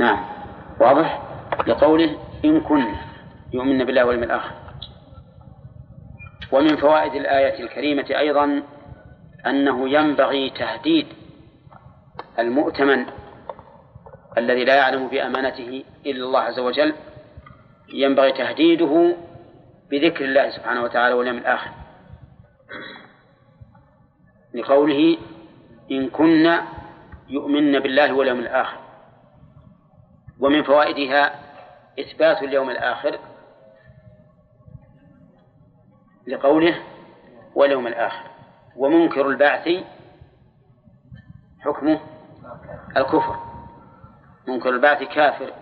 نعم. واضح؟ لقوله إن كن يؤمن بالله واليوم الآخر. ومن فوائد الآية الكريمة أيضا أنه ينبغي تهديد المؤتمن الذي لا يعلم بأمانته إلا الله عز وجل ينبغي تهديده بذكر الله سبحانه وتعالى واليوم الآخر. لقوله إن كنا يؤمن بالله واليوم الآخر. ومن فوائدها إثبات اليوم الآخر لقوله واليوم الآخر ومنكر البعث حكمه الكفر. منكر البعث كافر.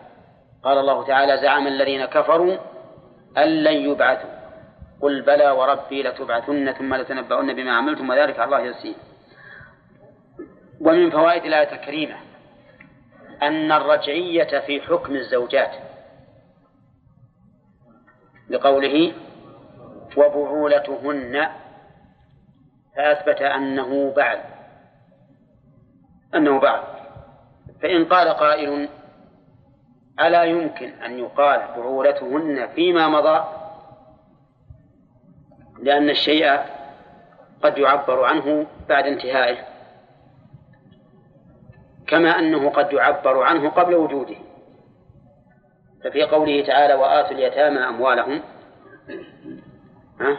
قال الله تعالى زعم الذين كفروا أن لن يبعثوا. قل بلى وربي لتبعثن ثم لتنبؤن بما عملتم وذلك على الله يسير ومن فوائد الآية الكريمة أن الرجعية في حكم الزوجات. لقوله وبعولتهن فأثبت أنه بعد أنه بعد فإن قال قائل ألا يمكن أن يقال بعولتهن فيما مضى؟ لأن الشيء قد يعبر عنه بعد انتهائه. كما أنه قد يعبر عنه قبل وجوده. ففي قوله تعالى وآتوا اليتامى أموالهم. ها؟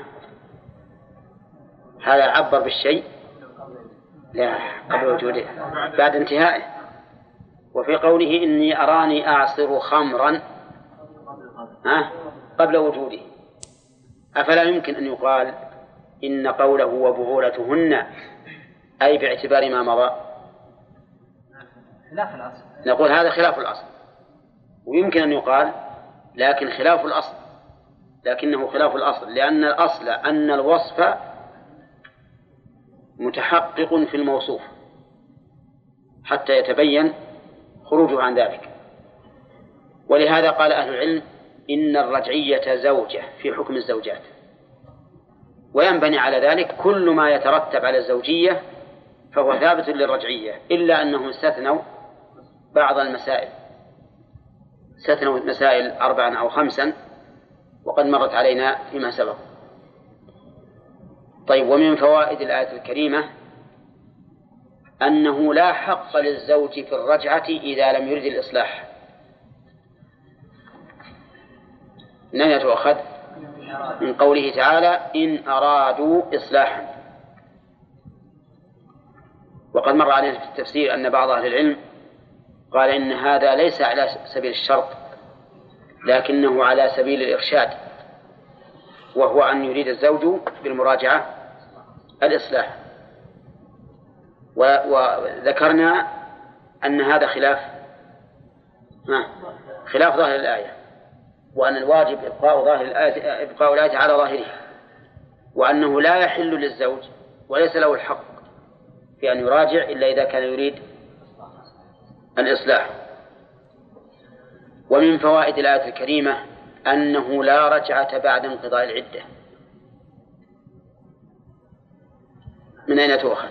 هذا عبر بالشيء؟ لا قبل وجوده. بعد انتهائه. وفي قوله إني أراني أعصر خمرا. ها؟ قبل وجوده. أفلا يمكن أن يقال إن قوله وبعولتهن أي باعتبار ما مضى؟ خلاف الأصل. نقول هذا خلاف الأصل. ويمكن أن يقال لكن خلاف الأصل. لكنه خلاف الأصل. لأن الأصل أن الوصف متحقق في الموصوف حتى يتبين خروجه عن ذلك. ولهذا قال أهل العلم إن الرجعية زوجة في حكم الزوجات. وينبني على ذلك كل ما يترتب على الزوجية فهو ثابت للرجعية إلا أنهم استثنوا بعض المسائل. استثنوا مسائل أربعا أو خمسا وقد مرت علينا فيما سبق. طيب ومن فوائد الآية الكريمة أنه لا حق للزوج في الرجعة إذا لم يرد الإصلاح. من أين تؤخذ؟ من قوله تعالى إن أرادوا إصلاحا. وقد مر علينا في التفسير أن بعض أهل العلم قال إن هذا ليس على سبيل الشرط لكنه على سبيل الإرشاد وهو أن يريد الزوج بالمراجعة الإصلاح. وذكرنا أن هذا خلاف. خلاف ظاهر الآية وأن الواجب إبقاء ظاهر الآية إبقاء الآية على ظاهرها وأنه لا يحل للزوج وليس له الحق في أن يراجع إلا إذا كان يريد الإصلاح. ومن فوائد الآية الكريمة أنه لا رجعة بعد انقضاء العدة. من أين تؤخذ؟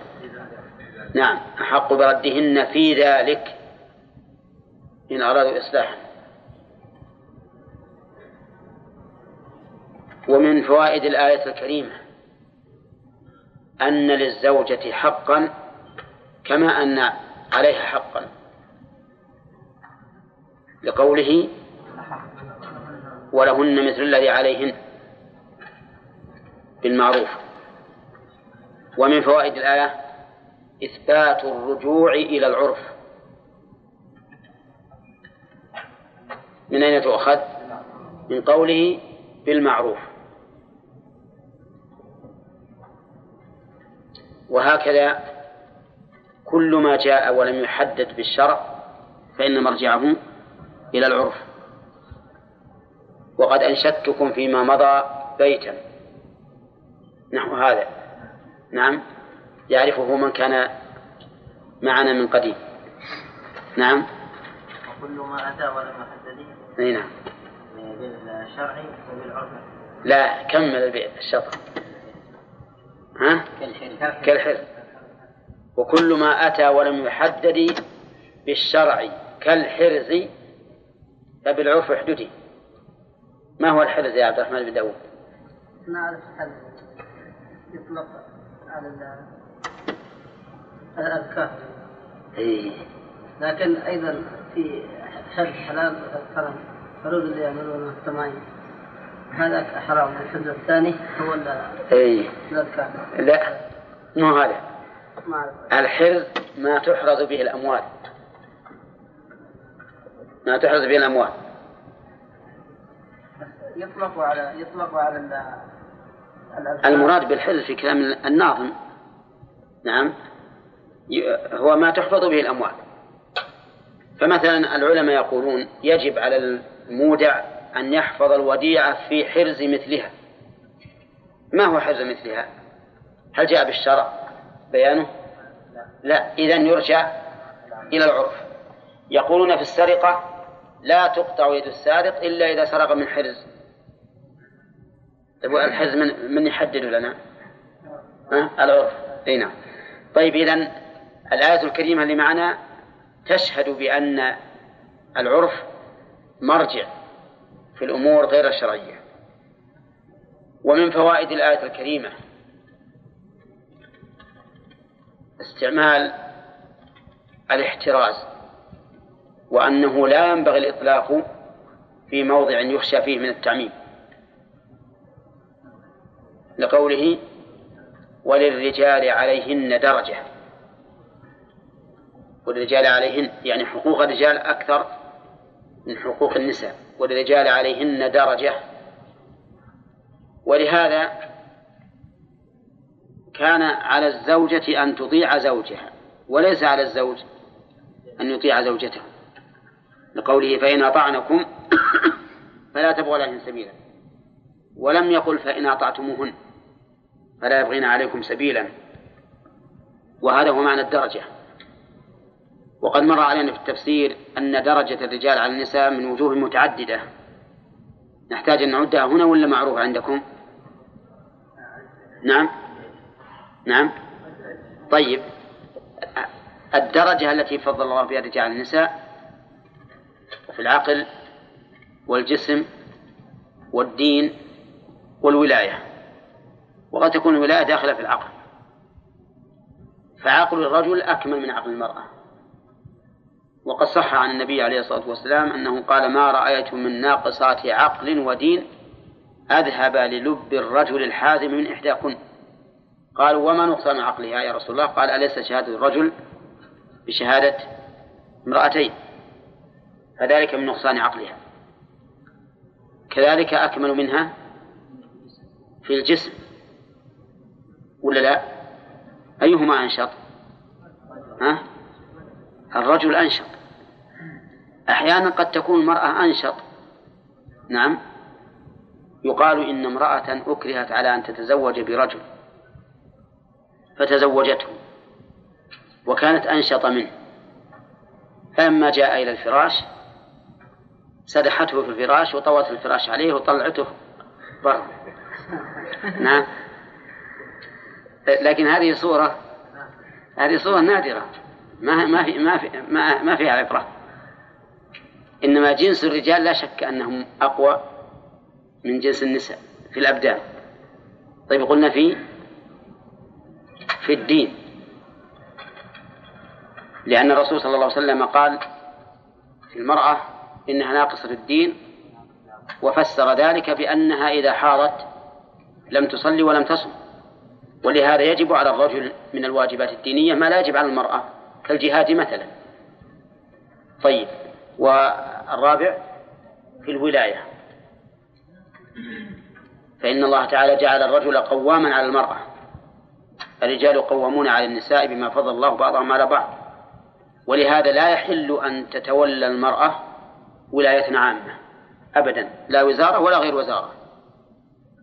نعم. أحق بردهن في ذلك إن أرادوا إصلاحا. ومن فوائد الآية الكريمة أن للزوجة حقا كما أن عليها حقا. لقوله ولهن مثل الذي عليهن بالمعروف. ومن فوائد الآية إثبات الرجوع إلى العرف. من أين تؤخذ؟ من قوله بالمعروف. وهكذا كل ما جاء ولم يحدد بالشرع فإن مرجعه إلى العرف. وقد أنشدتكم فيما مضى بيتا. نحو هذا. نعم. يعرفه من كان معنا من قديم. نعم. وكل ما أتى ولم يحدد أي نعم. بالشرع وبالعرف. لا كمل البيت الشطر. ها؟ كالحر وكل ما أتى ولم يحدد بالشرع كالحرز بالعرف احددي ما هو الحرز يا عبد الرحمن بن داود نعرف هل يطلق على الأذكار. إيه. لكن أيضا في حرز حلال الكرم فرود اللي يعملونه التمايم هذا حرام. الحرز الثاني هو اي الأذكار. لا. مو هذا. الحرز ما تحرز به الأموال. ما تحرز به الأموال. يطلق على يطلق على المراد بالحرز في كلام الناظم. نعم. هو ما تحفظ به الأموال. فمثلا العلماء يقولون يجب على المودع أن يحفظ الوديعة في حرز مثلها. ما هو حرز مثلها؟ هل جاء بالشرع بيانه؟ لا. إذا يرجع إلى العرف. يقولون في السرقة لا تقطع يد السارق إلا إذا سرق من حرز. طيب الحرز من من يحدده لنا؟ ها؟ العرف. إي نعم. طيب إذا الآية الكريمة اللي معنا تشهد بأن العرف مرجع في الأمور غير الشرعية. ومن فوائد الآية الكريمة استعمال الاحتراز. وأنه لا ينبغي الإطلاق في موضع يخشى فيه من التعميم. لقوله وللرجال عليهن درجة. وللرجال عليهن يعني حقوق الرجال أكثر من حقوق النساء. وللرجال عليهن درجة. ولهذا كان على الزوجة أن تطيع زوجها وليس على الزوج أن يطيع زوجته. لقوله فإن أطعنكم فلا تبغوا لهن سبيلا. ولم يقل فإن أطعتموهن فلا يبغين عليكم سبيلا. وهذا هو معنى الدرجة. وقد مر علينا في التفسير أن درجة الرجال على النساء من وجوه متعددة. نحتاج أن نعدها هنا ولا معروفة عندكم؟ نعم. نعم. طيب. الدرجة التي فضل الله بها الرجال على النساء في العقل والجسم والدين والولاية. وقد تكون الولاية داخلة في العقل. فعقل الرجل أكمل من عقل المرأة. وقد صح عن النبي عليه الصلاة والسلام أنه قال ما رأيت من ناقصات عقل ودين أذهب للب الرجل الحازم من إحداكن. قالوا وما نقصان عقلها يا رسول الله؟ قال أليس شهادة الرجل بشهادة امرأتين؟ فذلك من نقصان عقلها. كذلك أكمل منها في الجسم. ولا لا؟ أيهما أنشط؟ ها؟ الرجل أنشط. أحيانا قد تكون المرأة أنشط. نعم. يقال إن امرأة أكرهت على أن تتزوج برجل. فتزوجته. وكانت أنشط منه. فلما جاء إلى الفراش سدحته في الفراش وطوت الفراش عليه وطلعته. برا نعم. لكن هذه صورة هذه صورة نادرة. ما ما في ما في ما, ما فيها عبرة. إنما جنس الرجال لا شك أنهم أقوى من جنس النساء في الأبدان. طيب قلنا في في الدين. لأن الرسول صلى الله عليه وسلم قال في المرأة إنها ناقصة الدين وفسر ذلك بأنها إذا حاضت لم تصلي ولم تصم. ولهذا يجب على الرجل من الواجبات الدينية ما لا يجب على المرأة كالجهاد مثلا. طيب والرابع في الولاية. فإن الله تعالى جعل الرجل قواما على المرأة. الرجال قوامون على النساء بما فضل الله بعضهم على بعض. ولهذا لا يحل أن تتولى المرأة ولاية عامة أبدا. لا وزارة ولا غير وزارة.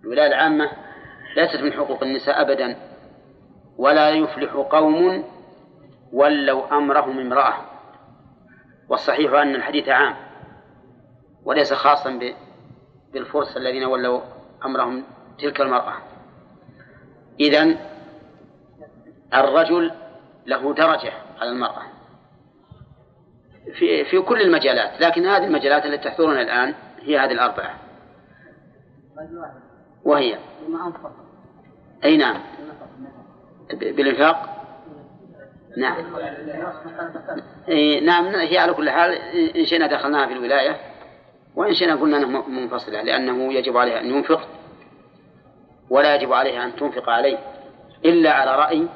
الولاية العامة ليست من حقوق النساء أبدا. ولا يفلح قوم ولوا أمرهم امرأة. والصحيح أن الحديث عام. وليس خاصا بالفرس الذين ولوا أمرهم تلك المرأة. إذن الرجل له درجة على المرأة. في في كل المجالات لكن هذه المجالات التي تحضرنا الآن هي هذه الأربعة. وهي؟ أي نعم. بالإنفاق؟ نعم. نعم هي على كل حال إن شئنا دخلناها في الولاية وإن شئنا قلنا أنها منفصلة لأنه يجب عليها أن ينفق ولا يجب عليها أن تنفق عليه إلا على رأي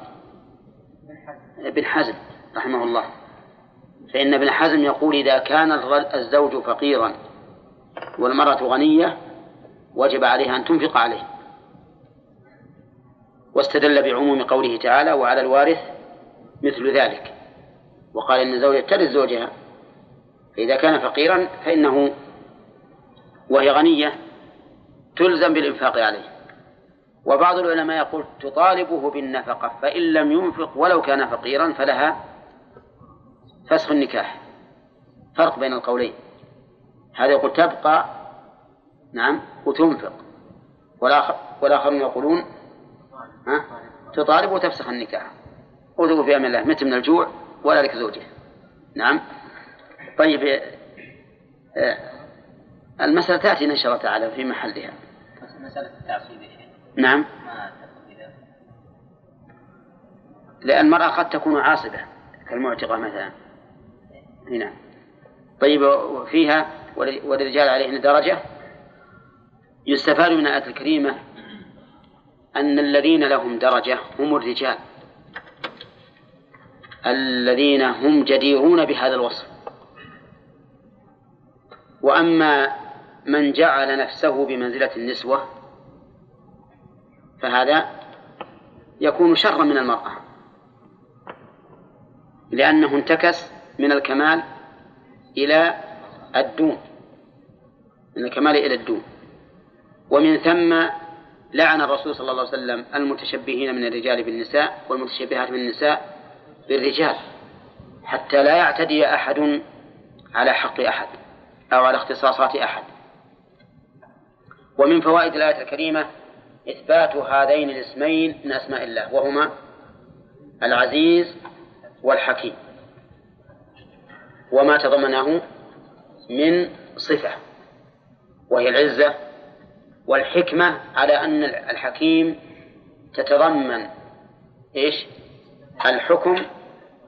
ابن حزم رحمه الله. فإن ابن حزم يقول إذا كان الزوج فقيرا والمرأة غنية وجب عليها أن تنفق عليه. واستدل بعموم قوله تعالى وعلى الوارث مثل ذلك وقال إن الزوجة ترث زوجها فإذا كان فقيرا فإنه وهي غنية تلزم بالإنفاق عليه وبعض العلماء يقول تطالبه بالنفقة فإن لم ينفق ولو كان فقيرا فلها فسخ النكاح. فرق بين القولين. هذا يقول تبقى نعم وتنفق. والآخر والآخرون يقولون ها تطالب وتفسخ النكاح. وتقول في أمن الله مت من الجوع ولا لك زوجة. نعم. طيب آه، المسألة تأتينا إن شاء الله تعالى في محلها. مسألة التعصيب نعم. لأن المرأة قد تكون عاصبة كالمعتقة مثلا. هنا طيب وفيها وللرجال عليهن درجة. يستفاد من الآية الكريمة أن الذين لهم درجة هم الرجال. الذين هم جديرون بهذا الوصف. وأما من جعل نفسه بمنزلة النسوة فهذا يكون شرا من المرأة. لأنه انتكس من الكمال إلى الدون. من الكمال إلى الدون. ومن ثم لعن الرسول صلى الله عليه وسلم المتشبهين من الرجال بالنساء والمتشبهات من النساء بالرجال حتى لا يعتدي أحد على حق أحد أو على اختصاصات أحد. ومن فوائد الآية الكريمة إثبات هذين الاسمين من أسماء الله وهما العزيز والحكيم. وما تضمنه من صفة وهي العزة والحكمة على أن الحكيم تتضمن إيش؟ الحكم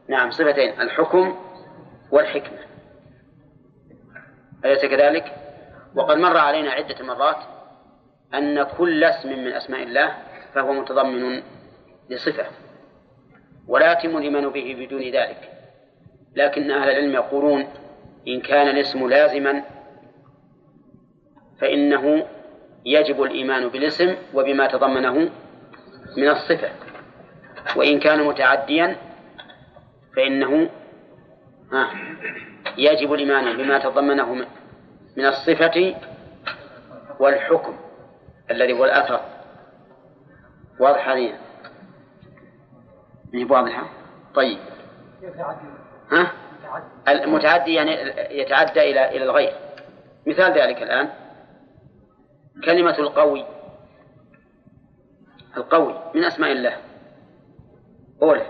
نعم صفتين الحكم والحكمة. أليس كذلك؟ وقد مر علينا عدة مرات أن كل اسم من أسماء الله فهو متضمن لصفة ولا يتم الإيمان به بدون ذلك. لكن أهل العلم يقولون إن كان الاسم لازما فإنه يجب الإيمان بالاسم وبما تضمنه من الصفة. وإن كان متعديا فإنه يجب الإيمان بما تضمنه من الصفة والحكم الذي هو الأثر. واضح هذه من واضحة طيب. ها؟ المتعدي يعني يتعدى إلى إلى الغير. مثال ذلك الآن. كلمة القوي. القوي من أسماء الله. أولى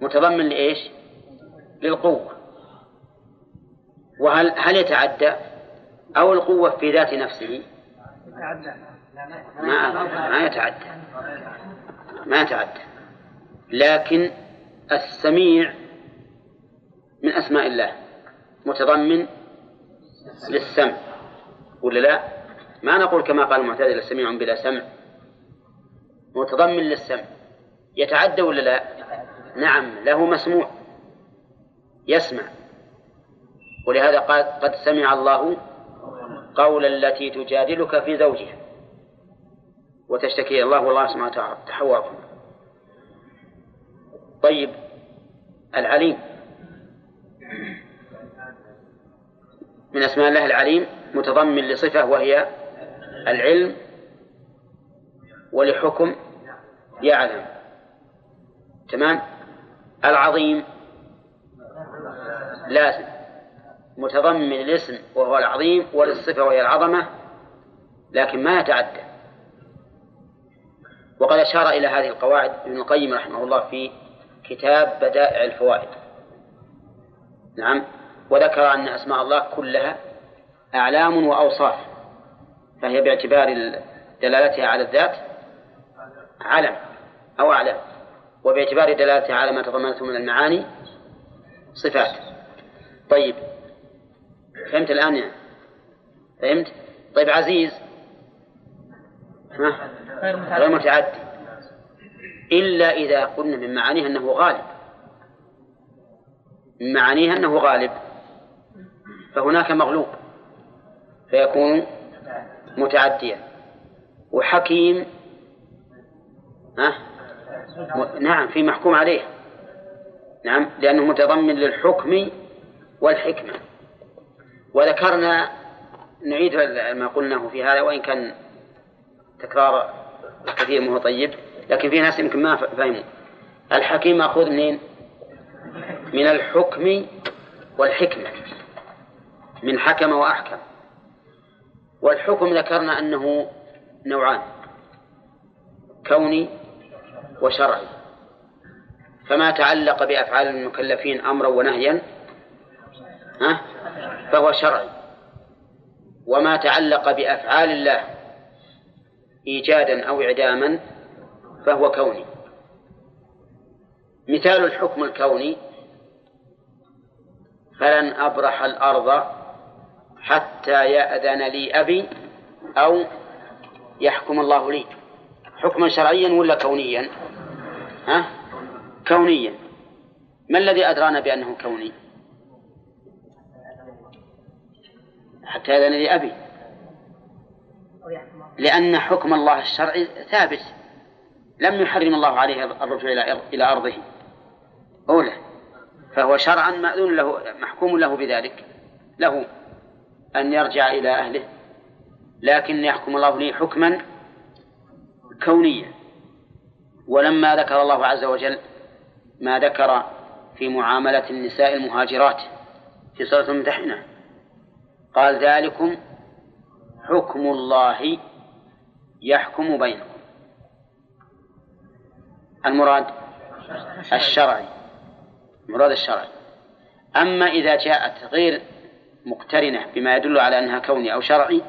متضمن لإيش؟ للقوة. وهل هل يتعدى؟ أو القوة في ذات نفسه؟ ما ما يتعدى. ما يتعدى. لكن السميع من أسماء الله. متضمن للسمع. ولا لا؟ ما نقول كما قال المعتزلة سميع بلا سمع. متضمن للسمع. يتعدى ولا لا؟ نعم له مسموع. يسمع. ولهذا قال قد سمع الله قول التي تجادلك في زوجها. وتشتكي الله والله سبحانه وتعالى تحواكم طيب العليم. من أسماء الله العليم متضمن لصفة وهي العلم ولحكم يعلم. تمام؟ العظيم. لازم متضمن الاسم وهو العظيم وللصفة وهي العظمة لكن ما يتعدى. وقد أشار إلى هذه القواعد ابن القيم رحمه الله في كتاب بدائع الفوائد. نعم؟ وذكر أن أسماء الله كلها أعلام وأوصاف فهي باعتبار دلالتها على الذات علم أو أعلام وباعتبار دلالتها على ما تضمنته من المعاني صفات طيب فهمت الآن يعني؟ فهمت؟ طيب عزيز ها؟ غير متعدي إلا إذا قلنا من معانيها أنه غالب من معانيها أنه غالب فهناك مغلوب فيكون متعديا. وحكيم ها؟ نعم في محكوم عليه. نعم لأنه متضمن للحكم والحكمة. وذكرنا نعيد ما قلناه في هذا وإن كان تكرار كثير ما هو طيب لكن في ناس يمكن ما فهموا. الحكيم مأخوذ منين؟ من الحكم والحكمة. من حكم وأحكم. والحكم ذكرنا أنه نوعان كوني وشرعي. فما تعلق بأفعال المكلفين أمرا ونهيا ها؟ فهو شرعي. وما تعلق بأفعال الله إيجادا أو إعداما فهو كوني. مثال الحكم الكوني فلن أبرح الأرض حتى يأذن لي أبي أو يحكم الله لي. حكما شرعيا ولا كونيا؟ ها؟ كونيا. ما الذي أدرانا بأنه كوني؟ حتى يأذن لي أبي. لأن حكم الله الشرعي ثابت. لم يحرم الله عليه الرجوع إلى أرضه. أولى فهو شرعا مأذون له محكوم له بذلك. له. أن يرجع إلى أهله. لكن يحكم الله لي حكما كونيا. ولما ذكر الله عز وجل ما ذكر في معاملة النساء المهاجرات في سورة الممتحنة قال ذلكم حكم الله يحكم بينكم. المراد الشرعي. المراد الشرعي. أما إذا جاءت غير مقترنة بما يدل على أنها كوني أو شرعي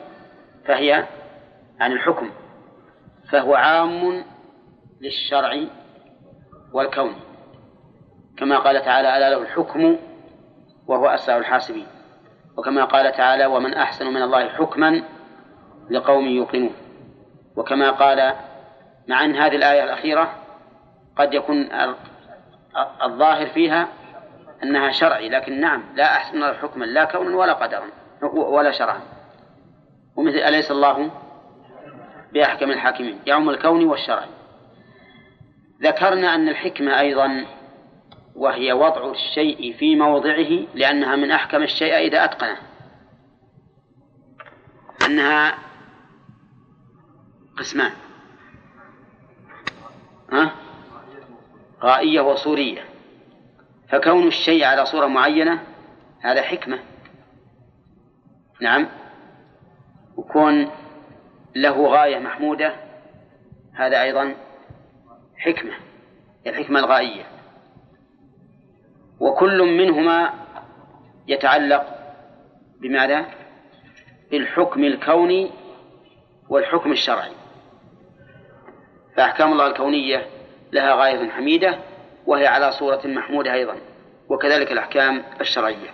فهي عن الحكم فهو عام للشرع والكون. كما قال تعالى ألا له الحكم وهو أسرع الحاسبين. وكما قال تعالى ومن أحسن من الله حكما لقوم يوقنون. وكما قال مع أن هذه الآية الأخيرة قد يكون الظاهر فيها أنها شرعي لكن نعم لا أحسن الله حكما لا كونا ولا قدرا ولا شرعا. ومثل أليس الله بأحكم الحاكمين؟ يوم الكون والشرع. ذكرنا أن الحكمة أيضا وهي وضع الشيء في موضعه لأنها من أحكم الشيء إذا أتقنه. أنها قسمان. ها؟ غائية وصورية. فكون الشيء على صورة معينة هذا حكمة. نعم. وكون له غاية محمودة هذا أيضا حكمة الحكمة الغائية. وكل منهما يتعلق بماذا؟ بالحكم الكوني والحكم الشرعي. فأحكام الله الكونية لها غاية حميدة وهي على صورة محمودة أيضا وكذلك الأحكام الشرعية.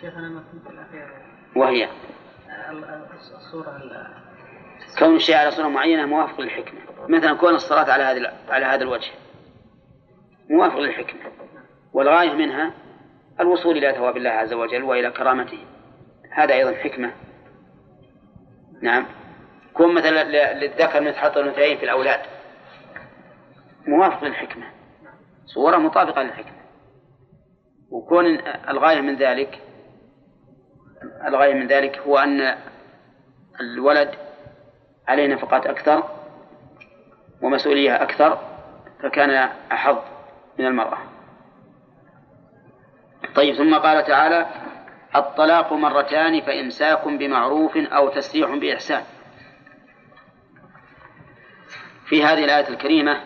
شيخنا ما كنت الأخير. وهي الصورة كون الشيء على صورة معينة موافق للحكمة. مثلا كون الصلاة على هذا على هذا الوجه موافق للحكمة. والغاية منها الوصول إلى ثواب الله عز وجل وإلى كرامته. هذا أيضا حكمة. نعم. كون مثلا للذكر مثل حط الأنثيين في الأولاد. موافق للحكمة. صورة مطابقة للحكمة. وكون الغاية من ذلك الغاية من ذلك هو أن الولد عليه نفقات أكثر ومسؤولية أكثر فكان أحظ من المرأة. طيب ثم قال تعالى الطلاق مرتان فإمساك بمعروف أو تسريح بإحسان. في هذه الآية الكريمة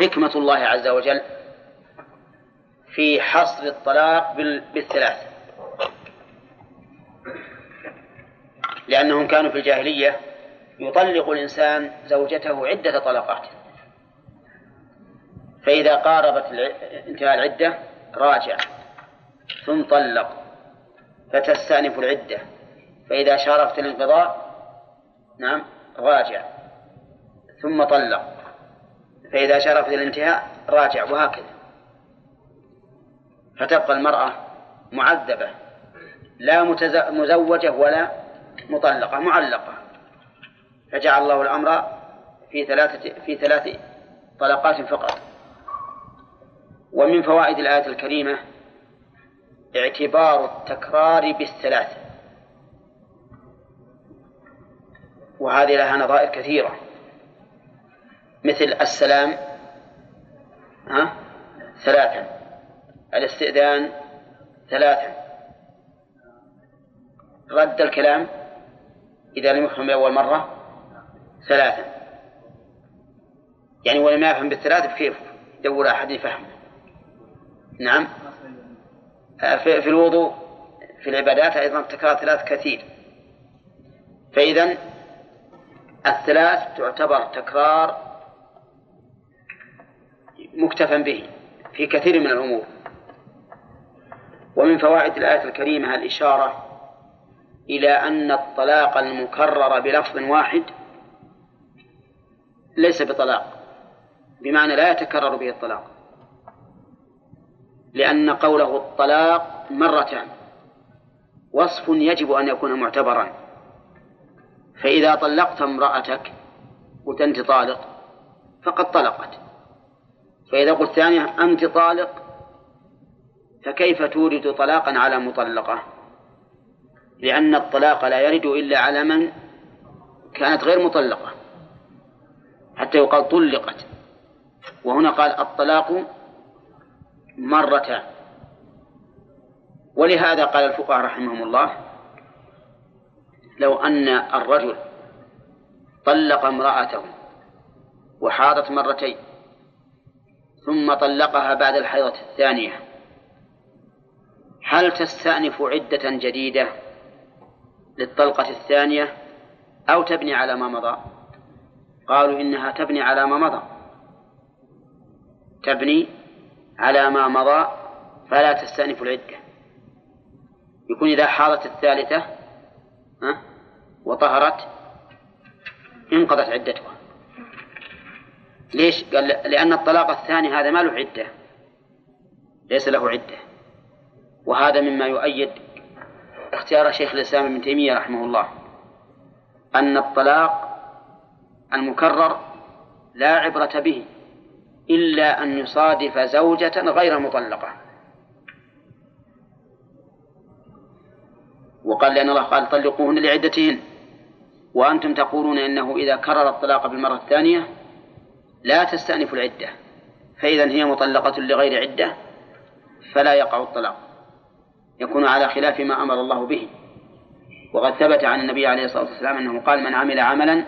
حكمة الله عز وجل في حصر الطلاق بالثلاث. لأنهم كانوا في الجاهلية يطلق الإنسان زوجته عدة طلقات. فإذا قاربت انتهاء العدة راجع ثم طلق فتستأنف العدة. فإذا شارفت الانقضاء نعم راجع ثم طلق. فإذا شارفت الانتهاء راجع وهكذا. فتبقى المرأة معذبة لا مزوجة ولا مطلقة معلقة. فجعل الله الأمر في ثلاثة في ثلاث طلقات فقط. ومن فوائد الآية الكريمة اعتبار التكرار بالثلاث. وهذه لها نظائر كثيرة. مثل السلام ها؟ ثلاثا. الاستئذان ثلاثا. رد الكلام إذا لم يفهم أول مرة ثلاثا. يعني ولم يفهم بالثلاث كيف يدور أحد يفهمه؟ نعم. في الوضوء في العبادات أيضا تكرار ثلاث كثير. فإذا الثلاث تعتبر تكرار مكتفى به في كثير من الأمور. ومن فوائد الآية الكريمة الإشارة إلى أن الطلاق المكرر بلفظ واحد ليس بطلاق بمعنى لا يتكرر به الطلاق. لأن قوله الطلاق مرتان وصف يجب أن يكون معتبرا. فإذا طلقت امرأتك قلت أنت طالق فقد طلقت. فإذا قلت ثانية أنت طالق فكيف تورد طلاقا على مطلقة؟ لأن الطلاق لا يرد إلا على من كانت غير مطلقة حتى يقال طلقت. وهنا قال الطلاق مرتان. ولهذا قال الفقهاء رحمهم الله لو أن الرجل طلق امرأته وحاضت مرتين ثم طلقها بعد الحيضة الثانية. هل تستأنف عدة جديدة للطلقة الثانية أو تبني على ما مضى؟ قالوا إنها تبني على ما مضى. تبني على ما مضى فلا تستأنف العدة. يكون إذا حاضت الثالثة وطهرت انقضت عدتها. ليش؟ قال لأن الطلاق الثاني هذا ما له عدة. ليس له عدة. وهذا مما يؤيد اختيار شيخ الإسلام ابن تيمية رحمه الله أن الطلاق المكرر لا عبرة به إلا أن يصادف زوجة غير مطلقة. وقال لأن الله قال طلقوهن لعدتهن. وأنتم تقولون إنه إذا كرر الطلاق بالمرة الثانية لا تستأنف العدة فإذا هي مطلقة لغير عدة فلا يقع الطلاق يكون على خلاف ما أمر الله به. وقد ثبت عن النبي عليه الصلاة والسلام أنه قال من عمل عملا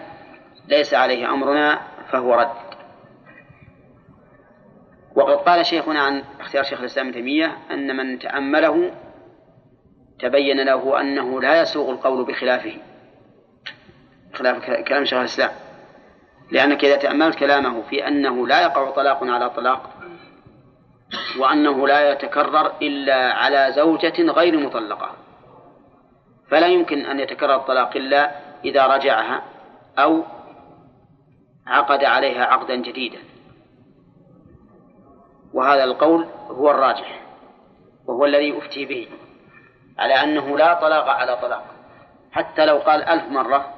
ليس عليه أمرنا فهو رد. وقد قال شيخنا عن اختيار شيخ الإسلام ابن تيمية أن من تأمله تبين له أنه لا يسوغ القول بخلافه خلاف كلام شيخ الإسلام. لأنك إذا تأملت كلامه في أنه لا يقع طلاق على طلاق وأنه لا يتكرر إلا على زوجة غير مطلقة فلا يمكن أن يتكرر الطلاق إلا إذا رجعها أو عقد عليها عقدا جديدا. وهذا القول هو الراجح وهو الذي أفتي به على أنه لا طلاق على طلاق. حتى لو قال ألف مرة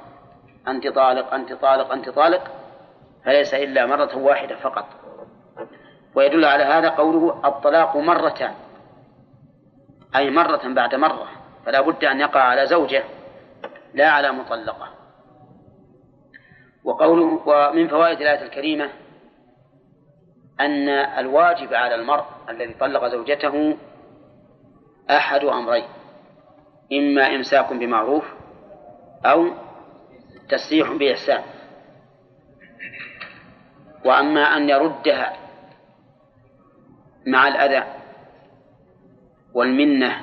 أنت طالق أنت طالق أنت طالق فليس إلا مرة واحدة فقط. ويدل على هذا قوله الطلاق مرتان. أي مرة بعد مرة. فلا بد أن يقع على زوجة لا على مطلقة. وقوله ومن فوائد الآية الكريمة أن الواجب على المرء الذي طلق زوجته أحد أمرين. إما إمساك بمعروف أو تسريح بإحسان. وأما أن يردها مع الأذى والمنة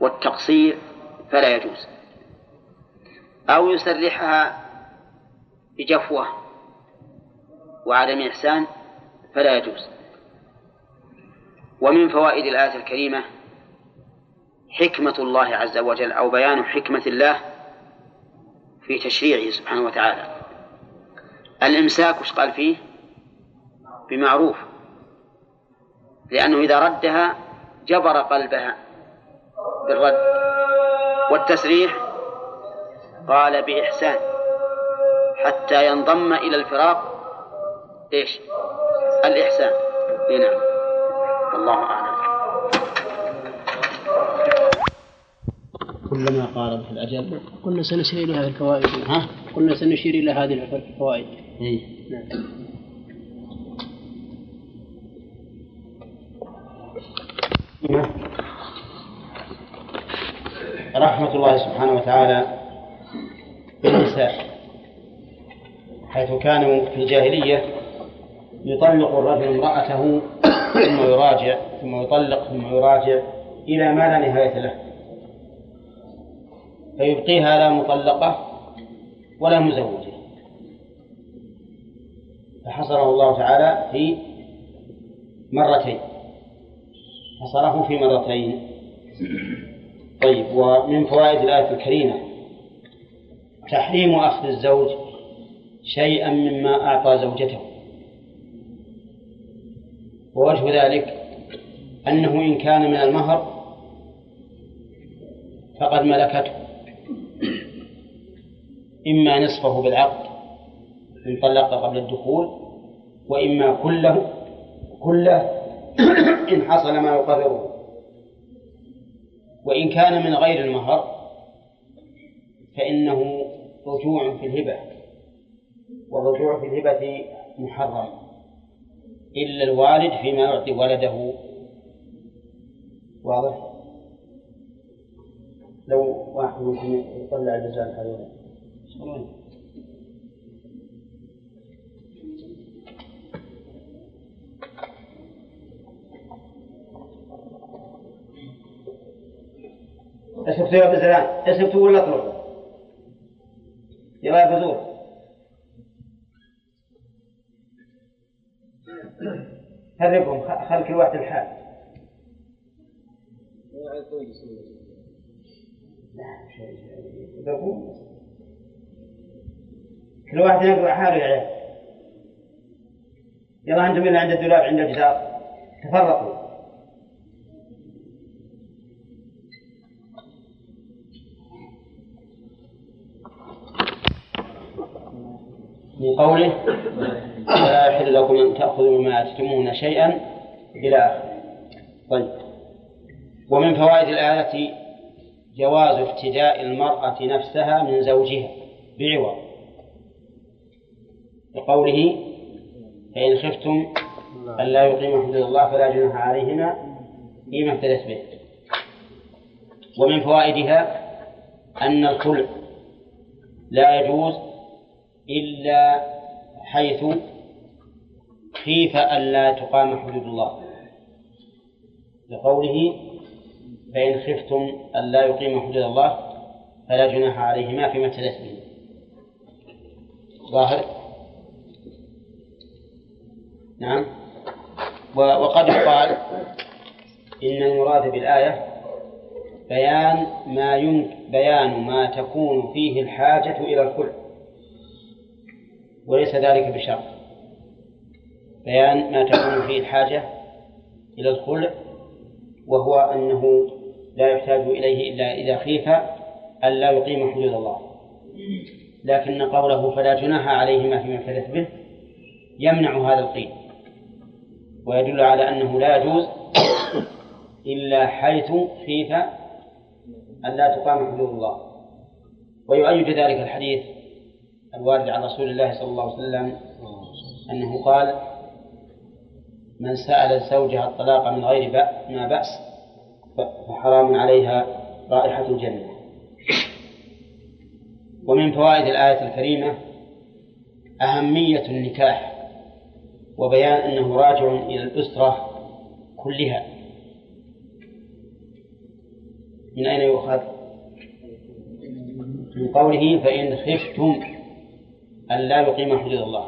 والتقصير فلا يجوز. أو يسرحها بجفوة وعدم إحسان فلا يجوز. ومن فوائد الآية الكريمة حكمة الله عز وجل أو بيان حكمة الله في تشريعه سبحانه وتعالى. الإمساك وش قال فيه؟ بمعروف. لأنه إذا ردها جبر قلبها بالرد. والتسريح قال بإحسان. حتى ينضم إلى الفراق إيش؟ الإحسان. نعم. والله أعلم. كلما قاربت الأجل قلنا سنشير إلى هذه الفوائد. ها؟ قلنا سنشير إلى هذه الفوائد. إيه. نعم. رحمة الله سبحانه وتعالى بالنساء حيث كانوا في الجاهلية يطلق الرجل امرأته ثم يراجع ثم يطلق ثم يراجع إلى ما لا نهاية له. فيبقيها لا مطلقة ولا مزوجة. فحصره الله تعالى في مرتين. حصره في مرتين. طيب ومن فوائد الآية الكريمة تحريم أخذ الزوج شيئا مما أعطى زوجته. ووجه ذلك أنه إن كان من المهر فقد ملكته إما نصفه بالعقد إن طلق قبل الدخول وإما كله كله إن حصل ما يقرره. وإن كان من غير المهر فإنه رجوع في الهبة والرجوع في الهبة محرم إلا الوالد فيما يعطي ولده. واضح؟ لو واحد ممكن يطلع الجزاء هذول. اسكتوا يا بزران اسكتوا ولا اطلعوا يا بذور حركهم خل كل واحد الحال. كل واحد يقرأ حاله يا عيال. يلا أنتم اللي عند الدولاب عند الجدار تفرقوا. من قوله ولا يحل لكم أن تأخذوا مما آتيتموهن شيئا إلى آخره. طيب. ومن فوائد الآية جواز افتداء المرأة نفسها من زوجها بعوض. لقوله فإن خفتم ألا يقيم حدود الله فلا جناح عليهما فيما افتدت به. ومن فوائدها أن الخلع لا يجوز إلا حيث خيف ألا تقام حدود الله. لقوله فإن خفتم ألا يقيم حدود الله فلا جناح عليهما فيما افتدت به. ظاهر؟ نعم. وقد يقال إن المراد بالآية بيان ما يمكن بيان ما تكون فيه الحاجة إلى الخلع وليس ذلك بشرط. بيان ما تكون فيه الحاجة إلى الخلع وهو أنه لا يحتاج إليه إلا إذا خيف ألا يقيم حدود الله. لكن قوله فلا جناح عليهما فيما افتدت به يمنع هذا القيل ويدل على أنه لا يجوز إلا حيث خيف ألا تقام حدود الله. ويؤيد ذلك الحديث الوارد عن رسول الله صلى الله عليه وسلم أنه قال من سأل زوجها الطلاق من غير ما بأس فحرام عليها رائحة الجنة ومن فوائد الآية الكريمة أهمية النكاح وبيان أنه راجع إلى الأسرة كلها من أين يؤخذ؟ من قوله فإن خفتم ألا يقيم حدود الله.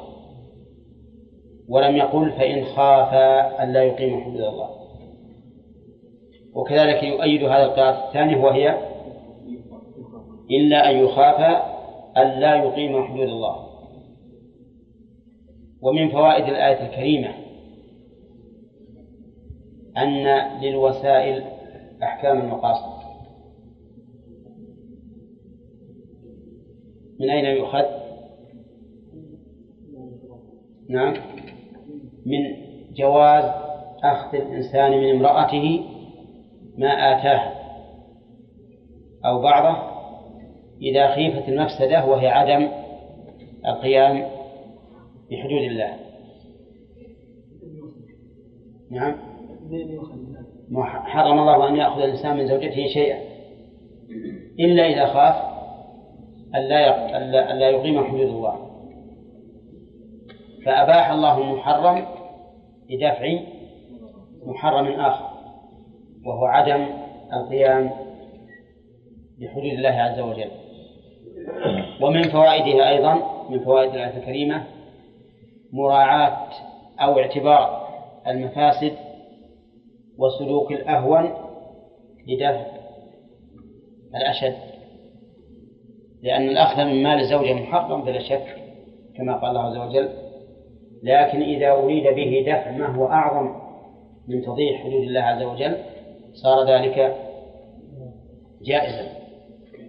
ولم يقل فإن خاف ألا يقيم حدود الله. وكذلك يؤيد هذا القياس الثاني وهي إلا أن يخاف ألا يقيم حدود الله. ومن فوائد الآية الكريمة أن للوسائل أحكام المقاصد. من أين يؤخذ؟ نعم. من جواز أخذ الإنسان من امرأته ما آتاه. أو بعضه إذا خيفت المفسدة وهي عدم القيام بحدود الله. نعم. حرم الله أن يأخذ الإنسان من زوجته شيئا. إلا إذا خاف ألا ألا يقيم حدود الله. فأباح الله المحرم لدفع محرم آخر وهو عدم القيام بحدود الله عز وجل. ومن فوائدها أيضا من فوائد الآية الكريمة مراعاة أو اعتبار المفاسد وسلوك الأهون لدفع الأشد. لأن الأخذ من مال الزوجة محرم بلا شك كما قال الله عز وجل لكن إذا أريد به دفع ما هو أعظم من تضييع حدود الله عز وجل صار ذلك جائزا.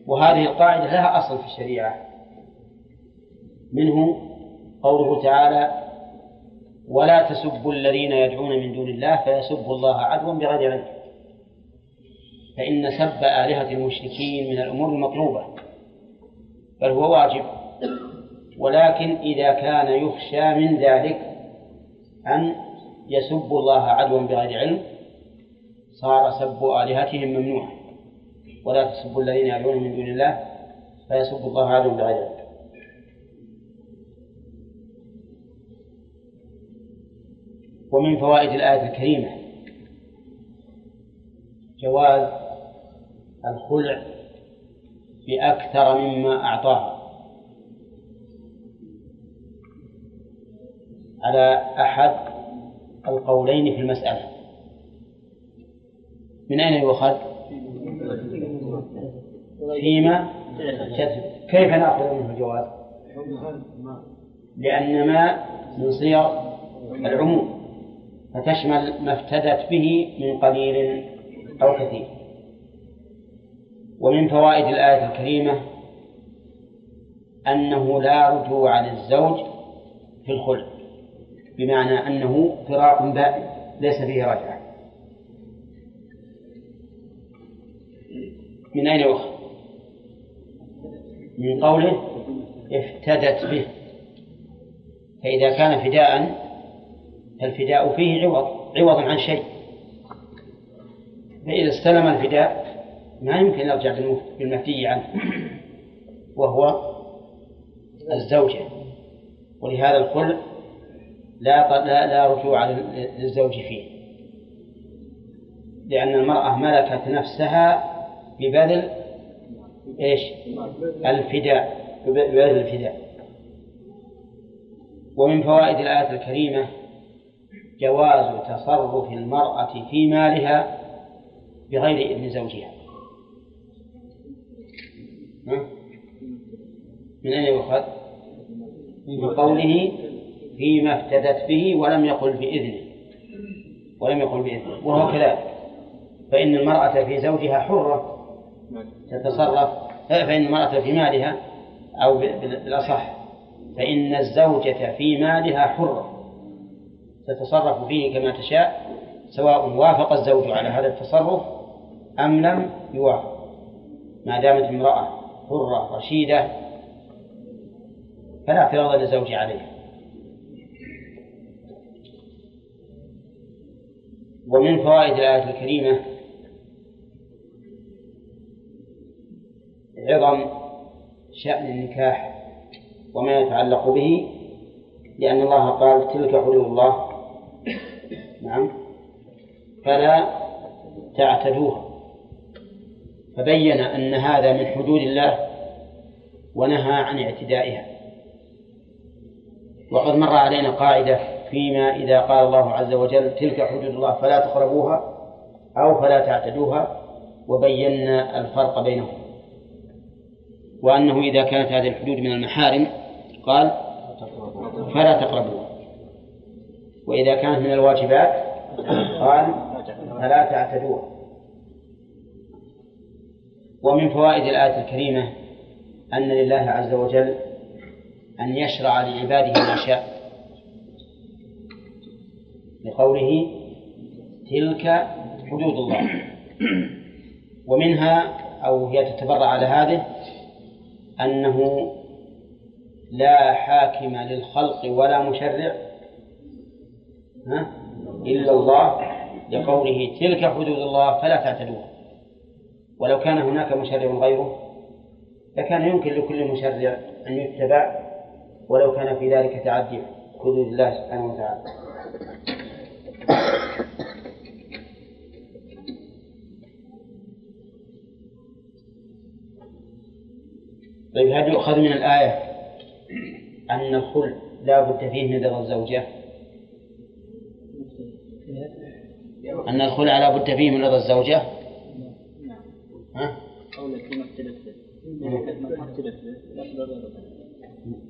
وهذه القاعدة لها أصل في الشريعة. منه قوله تعالى ولا تسبوا الذين يدعون من دون الله فيسبوا الله عدوا بغير علم. فإن سب آلهة المشركين من الأمور المطلوبة بل هو واجب. ولكن إذا كان يخشى من ذلك أن يسبوا الله عدوا بغير علم صار سب آلهتهم ممنوعا. ولا تسبوا الذين يدعون من دون الله فيسبوا الله عدوا بغير علم. ومن فوائد الآية الكريمة جواز الخلع بأكثر مما أعطاها. على أحد القولين في المسألة من أين يؤخذ؟ فيما كيف نأخذ منه الجواز؟ لأن ما من صيغ العموم فتشمل ما افتدت به من قليل أو كثير ومن فوائد الآية الكريمة أنه لا رجوع للزوج في الخلع بمعنى أنه فراق بائن ليس فيه رجعة من أين يؤخذ؟ من قوله افتدت به. فإذا كان فداء فالفداء فيه عوض عوض عن شيء. فإذا استلم الفداء ما يمكن يرجع بالمفدي عنه. وهو الزوجة. ولهذا الخلع لا لا, لا رجوع للزوج فيه لأن المرأة ملكت نفسها ببذل إيش؟ الفداء ببذل الفداء ومن فوائد الآية الكريمة جواز تصرف المرأة في مالها بغير إذن زوجها من أين يؤخذ؟ من قوله فيما افتدت به ولم يقل بإذنه ولم يقل بإذنه وهو كذلك. فإن المرأة في زوجها حرة تتصرف فإن المرأة في مالها أو بالأصح فإن الزوجة في مالها حرة تتصرف فيه كما تشاء سواء وافق الزوج على هذا التصرف أم لم يوافق. ما دامت امرأة حرة رشيدة فلا اعتراض للزوج عليها. ومن فوائد الآية الكريمة عظم شأن النكاح وما يتعلق به لأن الله قال تلك حدود الله. نعم. فلا تعتدوها. فبين أن هذا من حدود الله ونهى عن اعتدائها. وقد مر علينا قاعدة فيما إذا قال الله عز وجل تلك حدود الله فلا تقربوها أو فلا تعتدوها وبينا الفرق بينهم. وأنه إذا كانت هذه الحدود من المحارم قال فلا تقربوها. وإذا كانت من الواجبات قال فلا تعتدوها. ومن فوائد الآية الكريمة أن لله عز وجل أن يشرع لعباده ما شاء. لقوله تلك حدود الله. ومنها أو هي تتبرع على هذه أنه لا حاكم للخلق ولا مشرع إلا الله لقوله تلك حدود الله فلا تعتدوها. ولو كان هناك مشرع غيره لكان يمكن لكل مشرع أن يتبع ولو كان في ذلك تعدي حدود الله سبحانه وتعالى. طيب هل يؤخذ من الآية. أن الخلع لا بد فيه من رضا الزوجة. أن الخلع لا بد فيه من رضا الزوجة. ها؟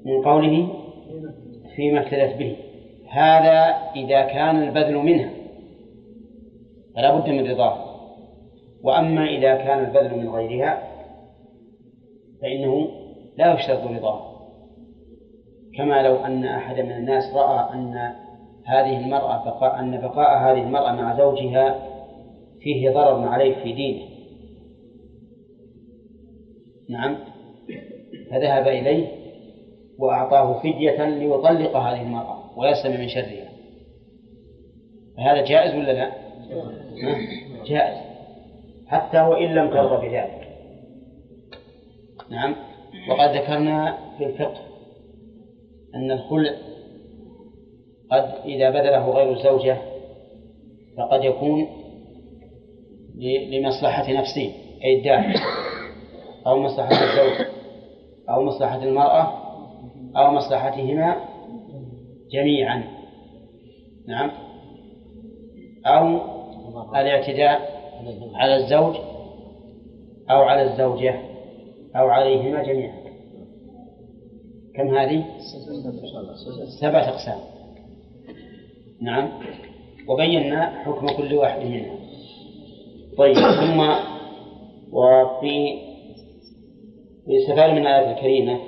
من قوله فيما اختلف به. هذا إذا كان البذل منها فلا بد من رضاه. وأما إذا كان البذل من غيرها فإنه لا يشترط رضاه. كما لو أن أحد من الناس رأى أن هذه المرأة بقاء أن بقاء هذه المرأة مع زوجها فيه ضرر عليه في دينه. نعم. فذهب إليه وأعطاه فدية ليطلق هذه المرأة. ويسلم من شرها. فهذا جائز ولا لا؟ جائز. حتى وإن لم ترضى بذلك. نعم. وقد ذكرنا في الفقه أن الخلع قد إذا بذله غير الزوجة فقد يكون لمصلحة نفسه أي الدافع أو مصلحة الزوج أو مصلحة المرأة أو مصلحتهما جميعا. نعم. أو الاعتداء على الزوج أو على الزوجة أو عليهما جميعا. كم هذه؟ سبعة أقسام. نعم. وبينا حكم كل واحد منها. طيب ثم وفي يستفاد من الآية الكريمة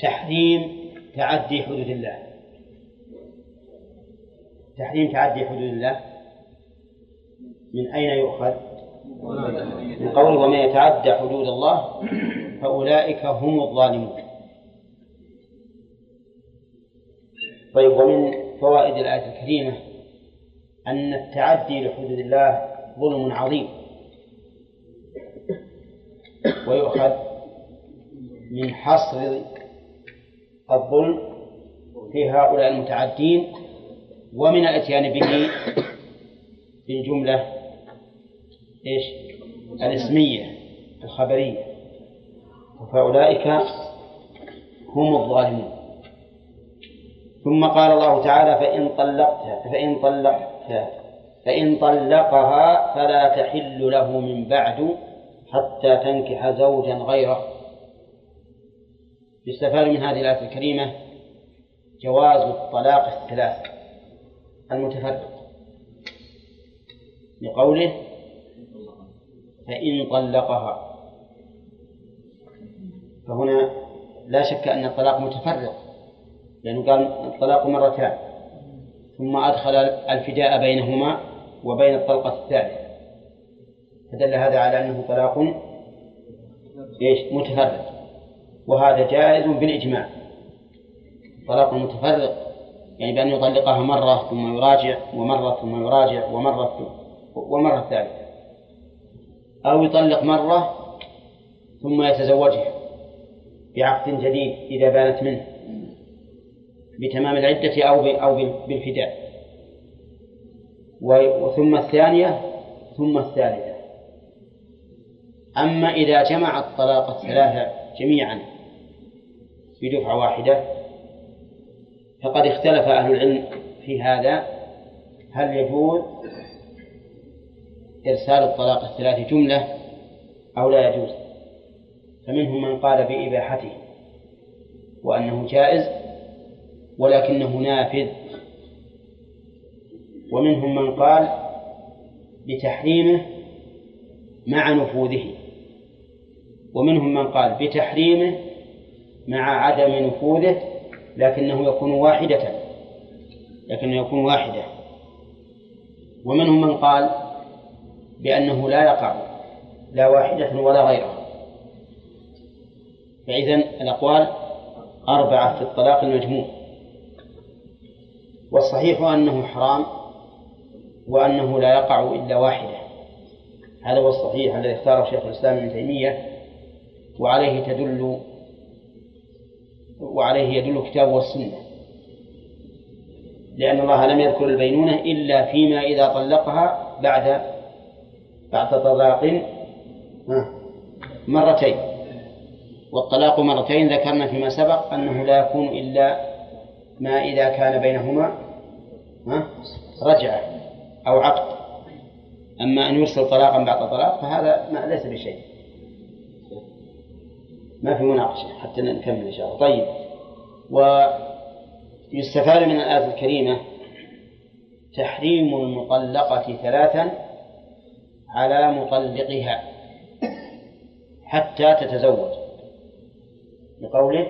تحريم تعدي حدود الله. تحريم تعدي حدود الله. من أين يؤخذ؟ من قول ومن يتعدى حدود الله فأولئك هم الظالمون. طيب ومن فوائد الآية الكريمة أن التعدي لحدود الله ظلم عظيم. ويؤخذ من حصر الظلم في هؤلاء المتعدين ومن الإتيان به بالجملة إيش؟ الإسمية الخبرية. فأولئك هم الظالمون. ثم قال الله تعالى فإن طلقتها فإن طلقتها فإن طلقها فلا تحل له من بعد حتى تنكح زوجا غيره. يستفاد من هذه الآية الكريمة جواز الطلاق الثلاث المتفرق. لقوله فإن طلقها. فهنا لا شك أن الطلاق متفرق لأنه قال الطلاق مرتان ثم أدخل الفداء بينهما وبين الطلقة الثالثة فدل هذا على أنه طلاق إيش؟ متفرق. وهذا جائز بالإجماع. طلاق متفرق يعني بأن يطلقها مرة ثم يراجع ومرة ثم يراجع ومرة والمرة الثالثة أو يطلق مرة ثم يتزوجها بعقد جديد إذا بانت منه بتمام العدة أو أو بالفداء. وثم الثانية ثم الثالثة. أما إذا جمع الطلاق الثلاثة جميعا بدفعة واحدة. فقد اختلف أهل العلم في هذا. هل يجوز إرسال الطلاق الثلاث جملة أو لا يجوز؟ فمنهم من قال بإباحته وأنه جائز ولكنه نافذ. ومنهم من قال بتحريمه مع نفوذه. ومنهم من قال بتحريمه مع عدم نفوذه لكنه يكون واحدة. لكنه يكون واحدة. ومنهم من قال بأنه لا يقع لا واحدة ولا غيرها. فإذا الأقوال أربعة في الطلاق المجموع. والصحيح أنه حرام وأنه لا يقع إلا واحدة. هذا هو الصحيح الذي اختاره شيخ الإسلام ابن تيمية وعليه تدل وعليه يدل الكتاب والسنة. لأن الله لم يذكر البينونة إلا فيما إذا طلقها بعد بعد طلاق مرتين. والطلاق مرتين ذكرنا فيما سبق أنه لا يكون إلا ما إذا كان بينهما رجعة أو عقد. أما أن يرسل طلاقا بعد طلاق فهذا ما ليس بشيء. ما في مناقشة حتى نكمل إن شاء الله. طيب ويستفاد من الآية الكريمة تحريم المطلقة ثلاثا على مطلقها حتى تتزوج. لقوله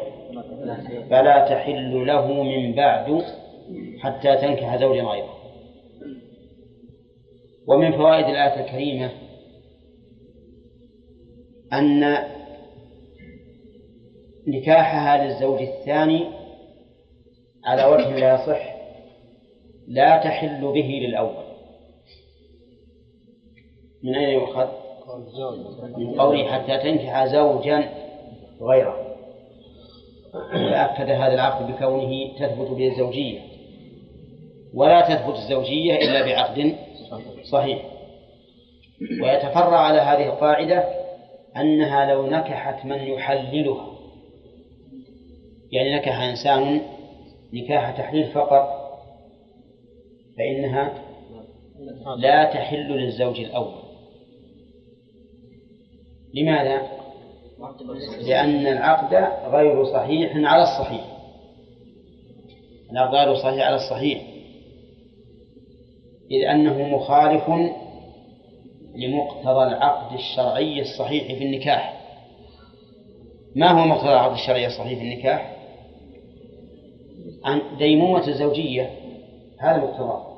فلا تحل له من بعد حتى تنكح زوجا غيره. ومن فوائد الآية الكريمة أن نكاحها للزوج الثاني على وجه لا يصح لا تحل به للأول. من أين يؤخذ؟ من قوله حتى تنكح زوجا غيره. وأكد هذا العقد بكونه تثبت به الزوجية ولا تثبت الزوجية إلا بعقد صحيح. ويتفرع على هذه القاعدة أنها لو نكحت من يحللها. يعني نكح إنسان نكاح تحليل فقط فإنها لا تحل للزوج الأول لماذا؟ لأن العقد غير صحيح على الصحيح العقد غير صحيح على الصحيح إذ أنه مخالف لمقتضى العقد الشرعي الصحيح في النكاح ما هو مقتضى العقد الشرعي الصحيح في النكاح؟ عن ديمومة الزوجية. هذا مقتضاه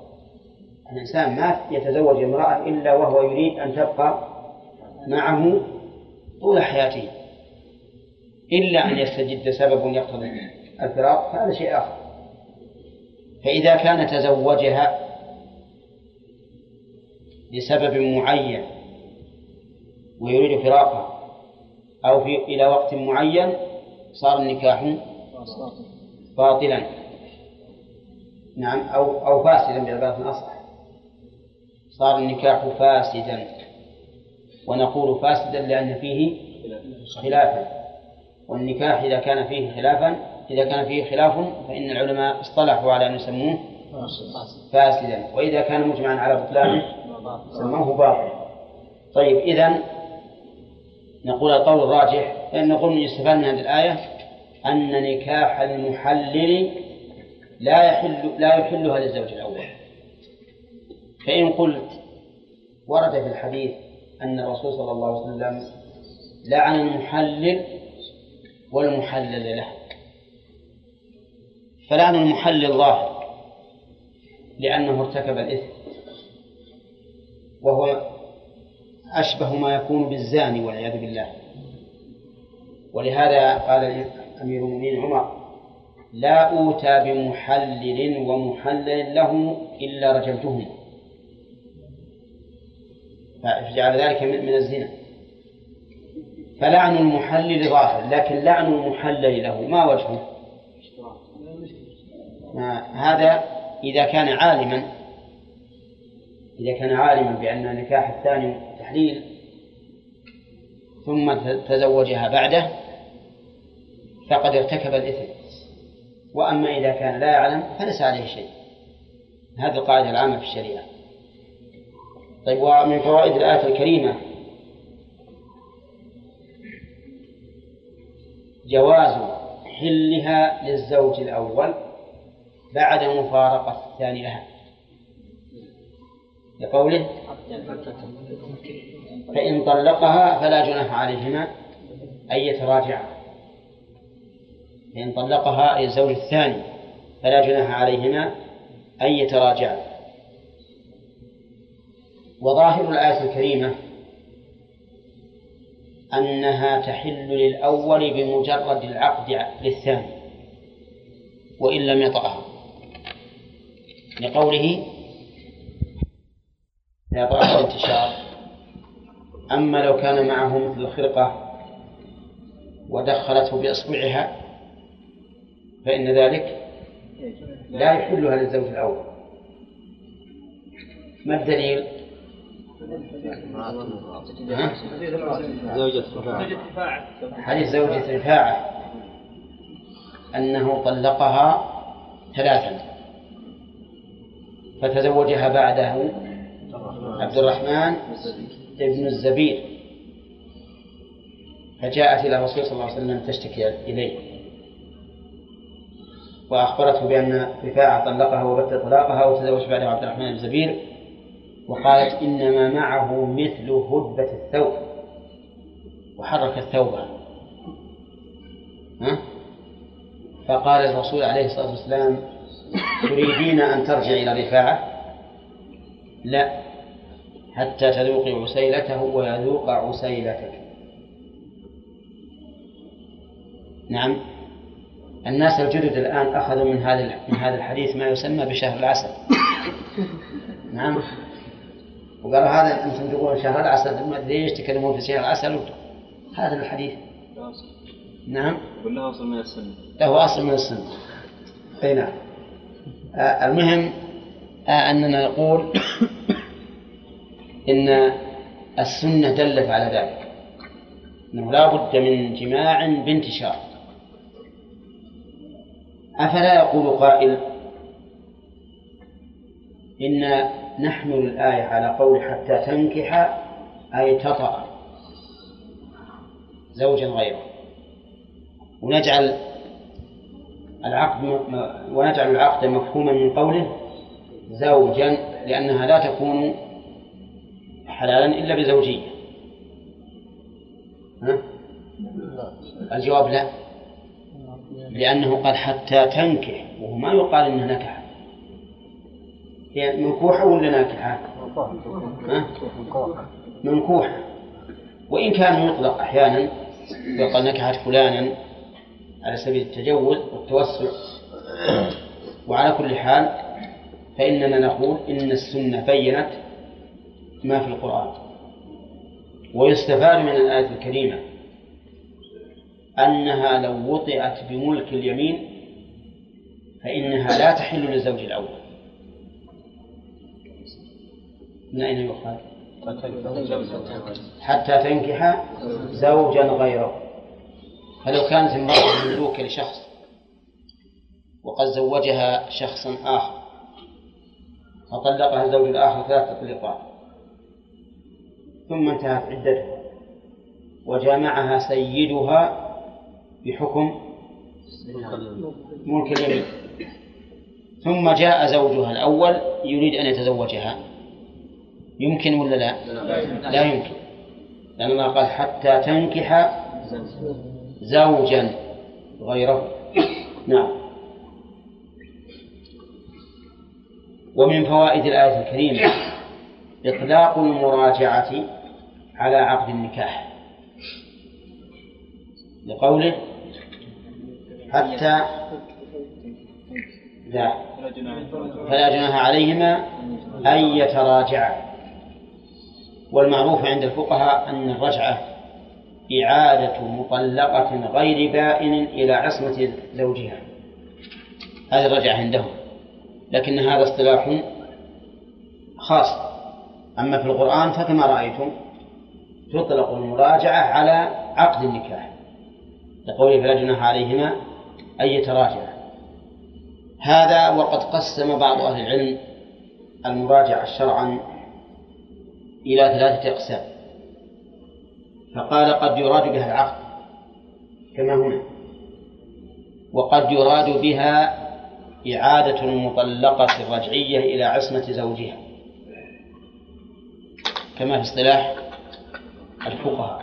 الإنسان ما يتزوج امرأة إلا وهو يريد أن تبقى معه طول حياته إلا أن يستجد سبب يقتضي الفراق فهذا شيء آخر. فإذا كان تزوجها لسبب معين ويريد فراقها أو في إلى وقت معين صار النكاح باطلا. نعم أو أو فاسدا بعبارة أصح. صار النكاح فاسدا. ونقول فاسدا لأن فيه خلافا والنكاح إذا كان فيه خلافا إذا كان فيه خلاف فإن العلماء اصطلحوا على أن يسموه فاسدا. وإذا كان مجمعا على بطلانه سموه باطلا. طيب إذا نقول القول الراجح. نقول يستفاد من هذه الآية أن نكاح المحلل لا يحل لا يحلها للزوج الأول. فإن قلت ورد في الحديث أن الرسول صلى الله عليه وسلم لعن المحلل والمحلل له. فلعن المحلل ظاهر لأنه ارتكب الإثم وهو أشبه ما يكون بالزاني والعياذ بالله. ولهذا قال أمير المؤمنين عمر لا أوتى بمحلل ومحلل له إلا رجلتهما فجعل ذلك من الزنا. فلعن المحلل ظاهر لكن لعن المحلل له ما وجهه؟ هذا إذا كان عالما إذا كان عالما بأن النكاح الثاني تحليل ثم تزوجها بعده فقد ارتكب الإثم. وأما إذا كان لا يعلم فليس عليه شيء. هذه القاعدة العامة في الشريعة. طيب ومن فوائد الآية الكريمة جواز حلها للزوج الأول بعد مفارقة الثاني لها. لقوله فإن طلقها فلا جناح عليهما أن يتراجعا. فإن طلقها الزوج الثاني فلا جناح عليهما أن يتراجعا. وظاهر الآية الكريمة أنها تحل للأول بمجرد العقد للثاني وإن لم يطعها. لقوله لا يطعها الانتشار أما لو كان معه مثل الخرقة ودخلته بإصبعها فإن ذلك لا يحلها للزوج الأول. ما الدليل؟ زوجة رفاعة حديث زوجة رفاعة. أنه طلقها ثلاثا. فتزوجها بعده عبد الرحمن ابن الزبير. فجاءت إلى الرسول صلى الله عليه وسلم تشتكي إليه. وأخبرته بأن رفاعة طلقها وبت طلاقها وتزوج بعدها عبد الرحمن بن الزبير وقالت إنما معه مثل هدبة الثوب. وحرك الثوب. ها؟ فقال الرسول عليه الصلاة والسلام تريدين أن ترجع إلى رفاعة؟ لا حتى تذوقي عسيلته ويذوق عسيلتك. نعم. الناس الجدد الآن أخذوا من هذا من هذا الحديث ما يسمى بشهر العسل. نعم. وقالوا هذا أنتم تقولون شهر العسل ما ليش تكلمون في شهر العسل؟ هذا الحديث. نعم. ولا أصل من السنة. له أصل من السنة. أي نعم. آه المهم آه أننا نقول إن السنة دلت على ذلك. أنه لا بد من جماع بانتشار. أفلا يقول قائل إن نحمل الآية على قول حتى تنكح أي تطأ زوجا غيره. ونجعل العقد ونجعل العقد مفهوما من قوله زوجا لأنها لا تكون حلالا إلا بزوجية. ها؟ الجواب لا. لأنه قال حتى تنكح وهو ما يقال نكح. هي منكوحة ولا ناكحة؟ منكوحة وإن كان يطلق أحيانا يقال نكحت فلانا على سبيل التجوز والتوسع. وعلى كل حال فإننا نقول إن السنة بينت ما في القرآن. ويستفاد من الآية الكريمة. أنها لو وطئت بملك اليمين فإنها لا تحل للزوج الأول من أين يؤخذ؟ حتى تنكح زوجا غيره فلو كانت امرأة مملوكة لشخص وقد زوجها شخص آخر فطلقها الزوج الآخر ثلاث تطليقات ثم انتهت عدتها وجامعها سيدها بحكم ملك اليمين ثم جاء زوجها الأول يريد أن يتزوجها. يمكن ولا لا؟ لا يمكن. لأن الله قال حتى تنكح زوجا غيره. نعم. ومن فوائد الآية الكريمة إطلاق المراجعة على عقد النكاح. لقوله حتى لا. فلا جناح عليهما أن يتراجعا. والمعروف عند الفقهاء أن الرجعة إعادة مطلقة غير بائن إلى عصمة زوجها. هذه الرجعة عندهم. لكن هذا اصطلاح خاص. أما في القرآن فكما رأيتم تطلق المراجعة على عقد النكاح. لقوله فلا جناح عليهما أن يتراجعا هذا وقد قسم بعض أهل العلم المراجعة شرعا إلى ثلاثة أقسام. فقال قد يراد بها العقد كما هنا. وقد يراد بها إعادة المطلقة الرجعية إلى عصمة زوجها. كما في اصطلاح الفقهاء.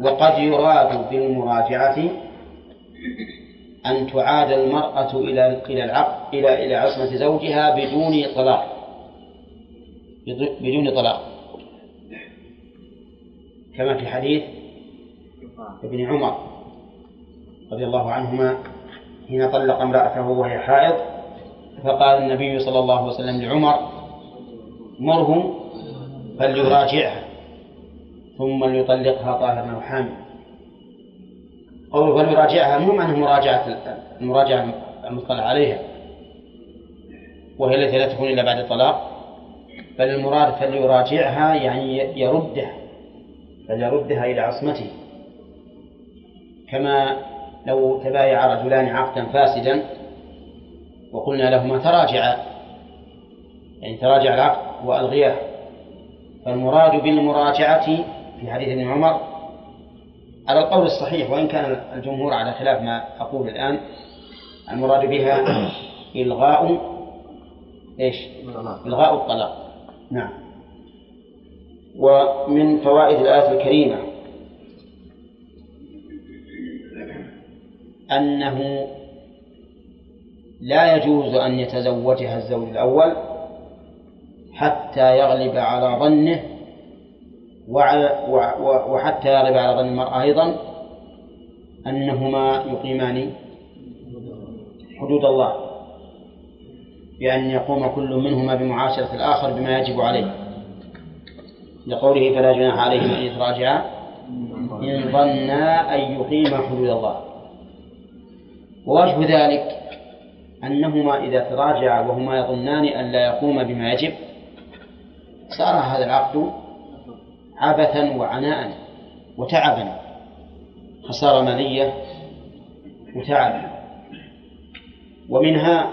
وقد يراد بالمراجعة أن تعاد المرأة إلى إلى العقد إلى إلى عصمة زوجها بدون طلاق. بدون طلاق. كما في حديث ابن عمر رضي الله عنهما حين طلق امرأته وهي حائض فقال النبي صلى الله عليه وسلم لعمر مره فليراجعها ثم ليطلقها طاهرا أو حامل قوله فليراجعها مو معنى مراجعة المراجعة المطلع عليها. وهي التي لا تكون إلا بعد الطلاق. بل المراد فليراجعها يعني يردها. فليردها إلى عصمته. كما لو تبايع رجلان عقدا فاسدا وقلنا لهما تراجعا. يعني تراجع العقد وألغياه. فالمراد بالمراجعة في حديث ابن عمر على القول الصحيح وإن كان الجمهور على خلاف ما أقول الآن المراد بها إلغاء إيش؟ إلغاء الطلاق نعم ومن فوائد الآية الكريمة أنه لا يجوز أن يتزوجها الزوج الأول حتى يغلب على ظنه وحتى يغلب على ظن المرأة أيضا أنهما يقيمان حدود الله بأن يقوم كل منهما بمعاشرة الآخر بما يجب عليه. لقوله فلا جناح عليهما أن يتراجعا إن ظنا أن يقيما حدود الله. ووجه ذلك أنهما إذا تراجعا وهما يظنان أن لا يقوم بما يجب صار هذا العقد عبثا وعناء وتعبا. خسارة مالية وتعب. ومنها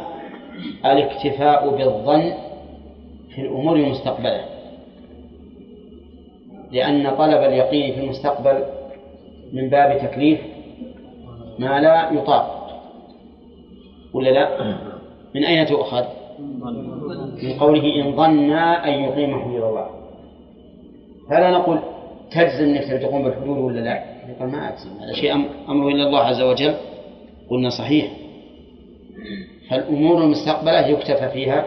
الاكتفاء بالظن في الأمور المستقبلة لأن طلب اليقين في المستقبل من باب تكليف ما لا يطاق. ولا لا؟ من أين تؤخذ؟ من قوله إن ظنا أن يقيم حدود الله. فلا نقول تجزم أنك تقوم بالحدود ولا لا؟ يقول ما أجزم هذا شيء أمره إلى الله عز وجل. قلنا صحيح. فالأمور المستقبلة يكتفى فيها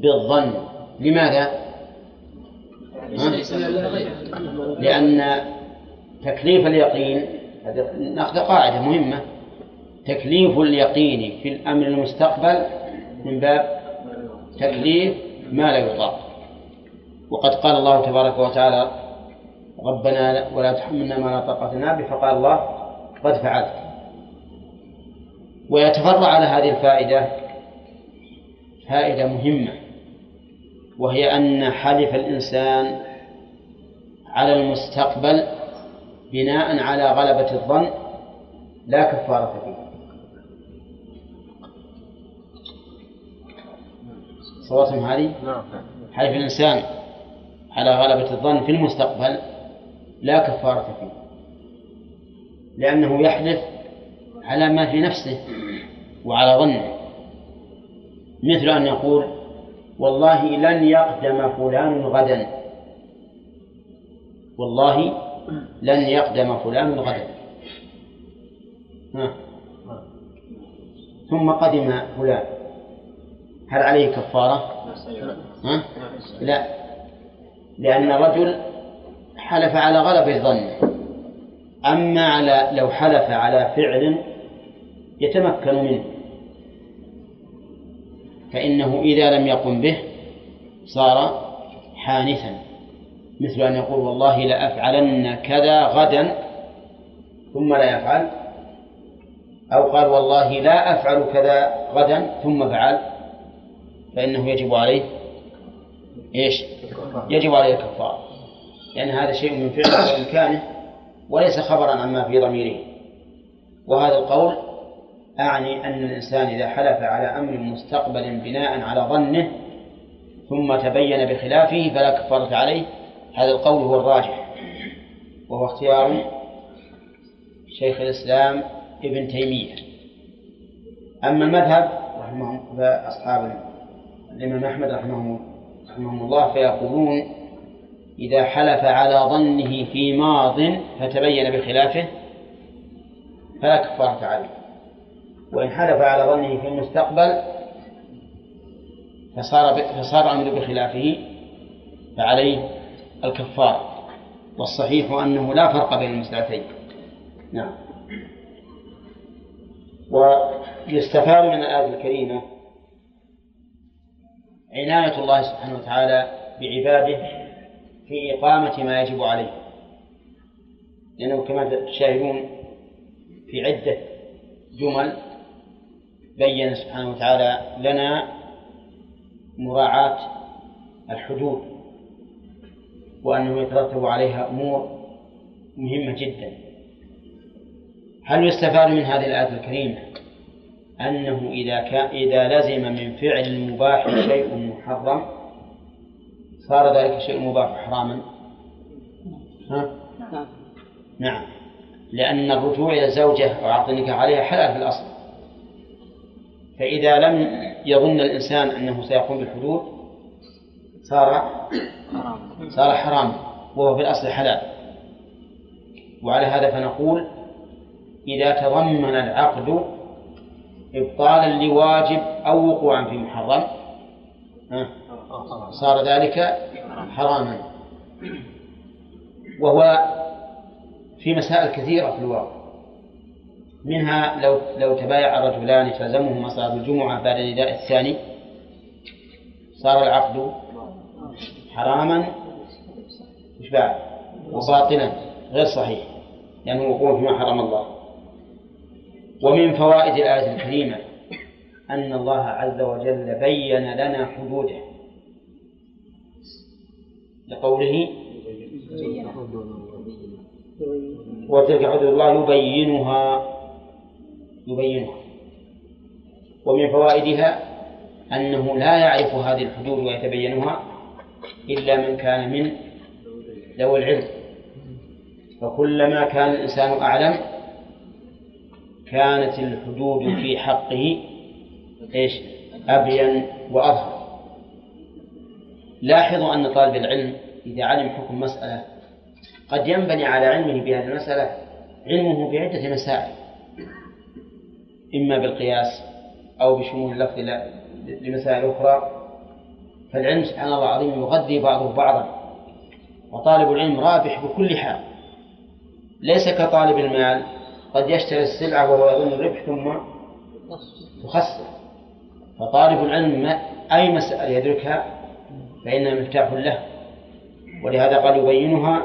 بالظن. لماذا؟ لأن تكليف اليقين ناخذ قاعدة مهمة. تكليف اليقين في الأمر المستقبل من باب تكليف ما لا يطاق. وقد قال الله تبارك وتعالى ربنا ولا تحملنا ما لا طاقة لنا به فقال الله قد فعلت. ويتفرع على هذه الفائدة فائدة مهمة وهي أن حلف الإنسان على المستقبل بناء على غلبة الظن لا كفارة فيه. صورتم هذه؟ نعم. حلف الإنسان على غلبة الظن في المستقبل لا كفارة فيه لأنه يحلف على ما في نفسه وعلى ظنه مثل أن يقول والله لن يقدم فلان غدا والله لن يقدم فلان غدا ها. ثم قدم فلان هل عليه كفارة؟ ها؟ لا لأن الرجل حلف على غلبة ظنه أما على لو حلف على فعل يتمكن منه. فإنه إذا لم يقم به صار حانثا مثل أن يقول والله لأفعلن كذا غدا ثم لا يفعل. أو قال والله لا أفعل كذا غدا ثم فعل. فإنه يجب عليه إيش؟ يجب عليه الكفارة لأن هذا شيء من فعله وإمكانه وليس خبرا عما في ضميره. وهذا القول أعني أن الإنسان إذا حلف على أمر مستقبل بناء على ظنه ثم تبين بخلافه فلا كفارة عليه هذا القول هو الراجح. وهو اختيار شيخ الإسلام ابن تيمية. أما المذهب رحمه فأصحاب الإمام أحمد رحمه رحمه الله فيقولون إذا حلف على ظنه في ماض فتبين بخلافه فلا كفارة عليه. وإن حلف على ظنه في المستقبل فصار فصار أمر بخلافه فعليه الكفارة. والصحيح أنه لا فرق بين المسألتين. نعم. ويستفاد من الآية الكريمة عناية الله سبحانه وتعالى بعباده في إقامة ما يجب عليه. لأنه كما تشاهدون في عدة جمل بين سبحانه وتعالى لنا مراعاة الحدود وأنه يترتب عليها أمور مهمة جدا. هل يستفاد من هذه الآية الكريمة أنه إذا كان إذا لزم من فعل المباح شيء محرم صار ذلك الشيء المباح حراما؟ ها؟ نعم لأن الرجوع إلى الزوجة أو النكاح عليها حلال في الأصل فإذا لم يظن الإنسان أنه سيقوم بالحدود صار صار حرام وهو في الأصل حلال وعلى هذا فنقول إذا تضمن العقد إبطالا لواجب أو وقوعا في محرم. صار ذلك حراما. وهو في مسائل كثيرة في الواقع. منها لو لو تبايع الرجلان تلزمهما صلاة الجمعة بعد النداء الثاني صار العقد حراما. مش بعد؟ وباطلا غير صحيح لأنه يعني وقوع فيما حرم الله. ومن فوائد الآية الكريمة أن الله عز وجل بين لنا حدوده. لقوله وتلك حدود الله يبينها يبينها. ومن فوائدها أنه لا يعرف هذه الحدود ويتبينها إلا من كان من ذوي العلم. فكلما كان الإنسان أعلم كانت الحدود في حقه إيش؟ أبين وأظهر. لاحظوا أن طالب العلم إذا علم حكم مسألة قد ينبني على علمه بهذه المسألة علمه بعدة مسائل. إما بالقياس أو بشمول اللفظ لمسائل أخرى. فالعلم سبحان الله العظيم يغذي بعضه بعضا. وطالب العلم رابح بكل حال. ليس كطالب المال قد يشتري السلعة وهو يظن الربح ثم تخسر فطالب العلم أي مسألة يدركها فإنها مفتاح له. ولهذا قال يبينها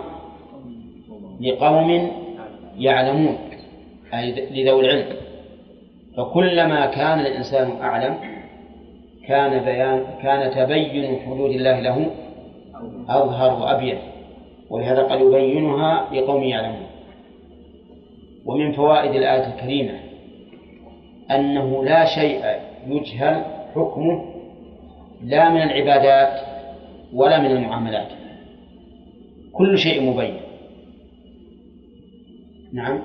لقوم يعلمون أي لذوي العلم. فكلما كان الإنسان أعلم كان بيان كان تبين حدود الله له أظهر وأبين. ولهذا قد يبينها لقوم يعلمون. ومن فوائد الآية الكريمة أنه لا شيء يجهل حكمه لا من العبادات ولا من المعاملات. كل شيء مبين. نعم.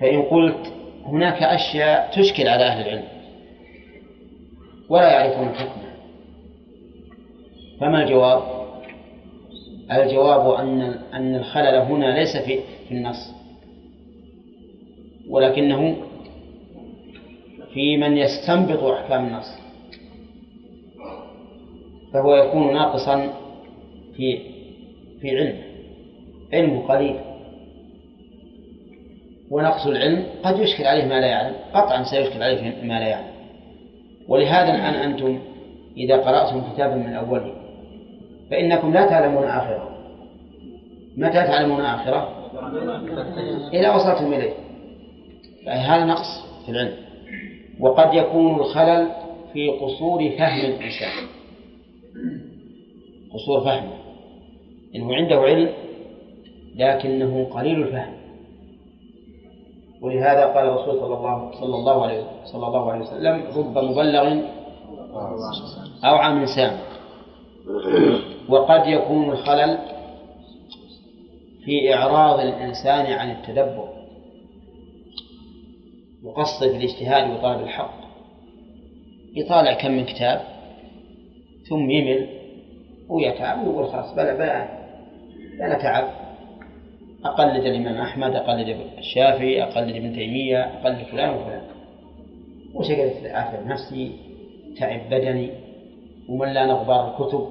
فإن قلت هناك أشياء تشكل على أهل العلم ولا يعرفون حكمها فما الجواب؟ الجواب أن أن الخلل هنا ليس في في النص ولكنه في من يستنبط أحكام النص. فهو يكون ناقصا في في علمه علمه قليل. ونقص العلم قد يشكل عليه ما لا يعلم. قطعا سيشكل عليه ما لا يعلم. ولهذا الآن أنتم إذا قرأتم كتابا من أوله فإنكم لا تعلمون آخره. متى تعلمون آخره؟ إذا وصلتم إليه. هذا نقص في العلم. وقد يكون الخلل في قصور فهم الإنسان. قصور فهمه إنه عنده علم لكنه قليل الفهم. ولهذا قال الرسول صلى الله صلى الله عليه صلى الله عليه وسلم رب مبلغ أوعى من سامع. وقد يكون الخلل في إعراض الإنسان عن التدبر يقصد في الاجتهاد وطلب الحق. يطالع كم من كتاب ثم يمل ويتعب ويقول خلاص بلا بلا أنا تعب أقلد الإمام أحمد أقلد الشافعي أقلد ابن تيمية أقلد فلان وفلان. وشقلت آثر نفسي؟ تعب بدني وملان غبار الكتب.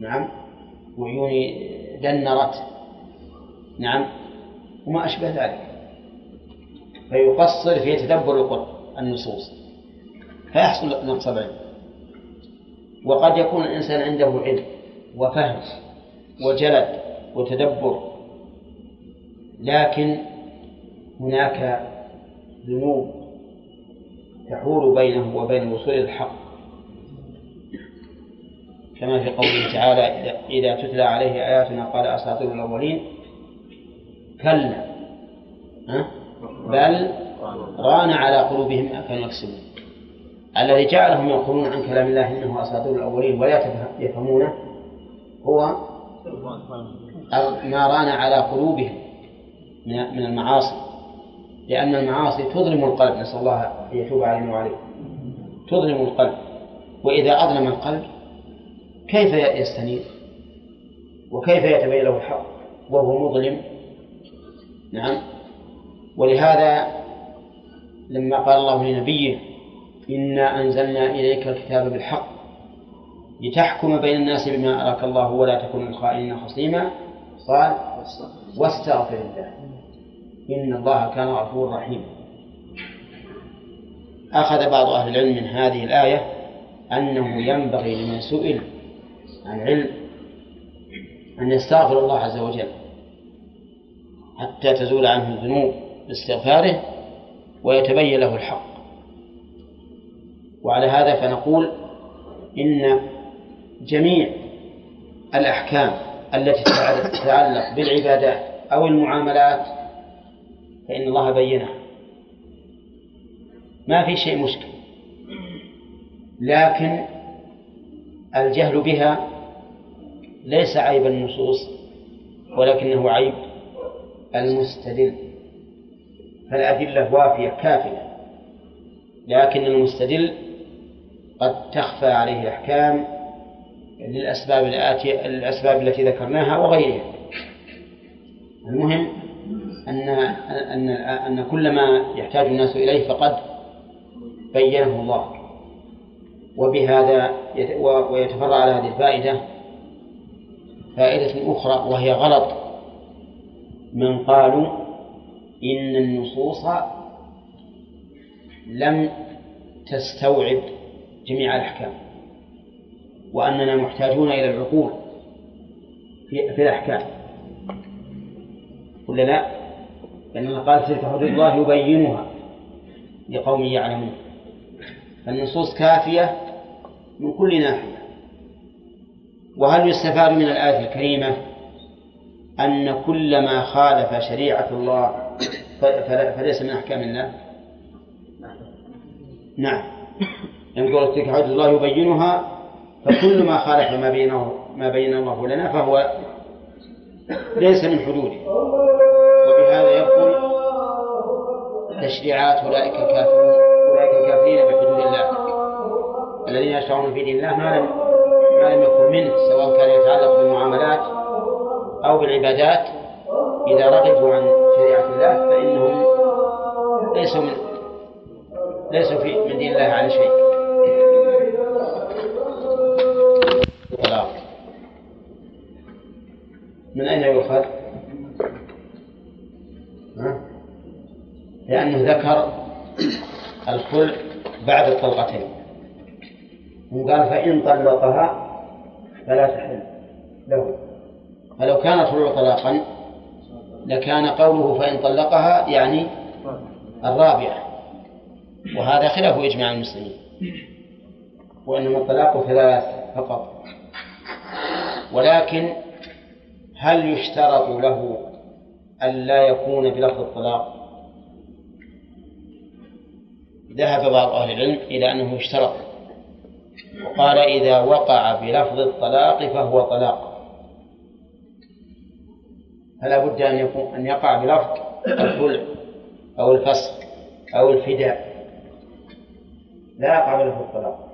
نعم. وعيوني دنرت. نعم. وما أشبه ذلك. فيقصر في تدبر القرآن النصوص. فيحصل نقص العلم وقد يكون الإنسان عنده علم وفهم وجلد وتدبر لكن هناك ذنوب تحول بينه وبين إلى الحق. كما في قوله تعالى إذا تتلى عليه آياتنا قال أساطير الأولين كلا؟ بل ران على قلوبهم ما كانوا يكسبون. الذي جعلهم يقولون عن كلام الله إنه أساطير الأولين ولا يفهمونه هو ما ران على قلوبهم من المعاصي. لأن المعاصي تظلم القلب نسأل الله أن يتوب علينا وعليكم. تظلم القلب. وإذا أظلم القلب كيف يستنير؟ وكيف يتبين له الحق؟ وهو مظلم. نعم. ولهذا لما قال الله لنبيه إنا أنزلنا إليك الكتاب بالحق لتحكم بين الناس بما أراك الله ولا تكن الخائنين خصيما. قال واستغفر الله إن الله كان غفورا رحيما. أخذ بعض أهل العلم من هذه الآية أنه ينبغي لمن سئل عن علم أن يستغفر الله عز وجل. حتى تزول عنه الذنوب باستغفاره ويتبين له الحق. وعلى هذا فنقول إن جميع الأحكام التي تتعلق بالعبادات أو المعاملات فإن الله بينها. ما في شيء مشكل لكن الجهل بها ليس عيب النصوص ولكنه عيب المستدل. فالأدلة وافية كافية لكن المستدل قد تخفى عليه الأحكام للأسباب الآتية الأسباب التي ذكرناها وغيرها. المهم أن أن أن كل ما يحتاج الناس إليه فقد بينه الله. وبهذا ويتفرع على هذه الفائدة فائدة أخرى وهي غلط. من قالوا إن النصوص لم تستوعب جميع الأحكام وأننا محتاجون إلى العقول في, الأحكام. ولا لا؟ لأن الله قال تلك حدود الله يبينها لقوم يعلمون. فالنصوص كافية من كل ناحية. وهل يستفاد من الآية الكريمة؟ أن كل ما خالف شريعة الله فليس من أحكام الله؟ نعم. يقول تلك حدود الله يبينها فكل ما خالف ما بينه ما بين الله لنا فهو ليس من حدوده. وبهذا يقول تشريعات أولئك الكافرون أولئك الكافرين بحدود الله. الذين يشرعون في دين الله ما لم ما لم يكن منه سواء كان يتعلق بالمعاملات أو بالعبادات إذا رغبوا عن شريعة الله فإنهم ليسوا من ليسوا في من دين الله على شيء. طلاق من أين يؤخذ؟ لأنه ذكر الخلع بعد الطلقتين. وقال فإن طلقها فلا تحل له. فلو كان الخلع طلاقا لكان قوله فإن طلقها يعني الرابعة. وهذا خلاف إجماع المسلمين. وإنما الطلاق ثلاث فقط. ولكن هل يشترط له أن لا يكون بلفظ الطلاق؟ ذهب بعض أهل العلم إلى أنه يشترط وقال إذا وقع بلفظ الطلاق فهو طلاق. فلا بد أن يكون أن يقع بلفظ الخلع أو الفسخ أو الفداء. لا يقع بلفظ الطلاق.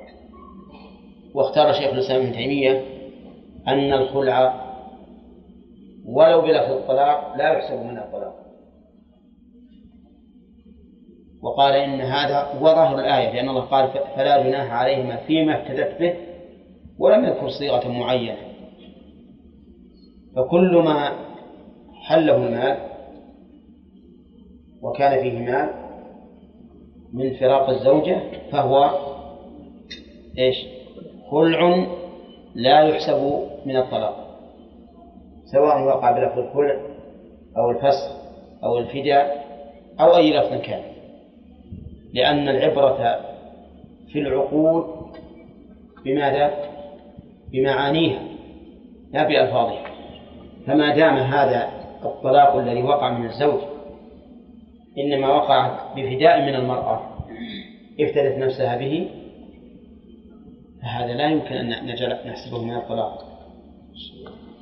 واختار شيخ الإسلام ابن تيمية أن الخلع ولو بلفظ الطلاق لا يحسب من الطلاق. وقال إن هذا هو ظاهر الآية لأن الله قال فلا جناح عليهما فيما افتدت به ولم يذكر صيغة معينة. فكل ما حله المال وكان فيه مال من فراق الزوجة فهو إيش؟ خلع لا يحسب من الطلاق سواء وقع بلفظ الخلع أو الفسخ أو الفداء أو أي لفظ كان لأن العبرة في العقود بماذا؟ بمعانيها لا بألفاظها فما دام هذا الطلاق الذي وقع من الزوج إنما وقع بفداء من المرأة. افتدت نفسها به فهذا لا يمكن أن نجعل نحسبه من الطلاق.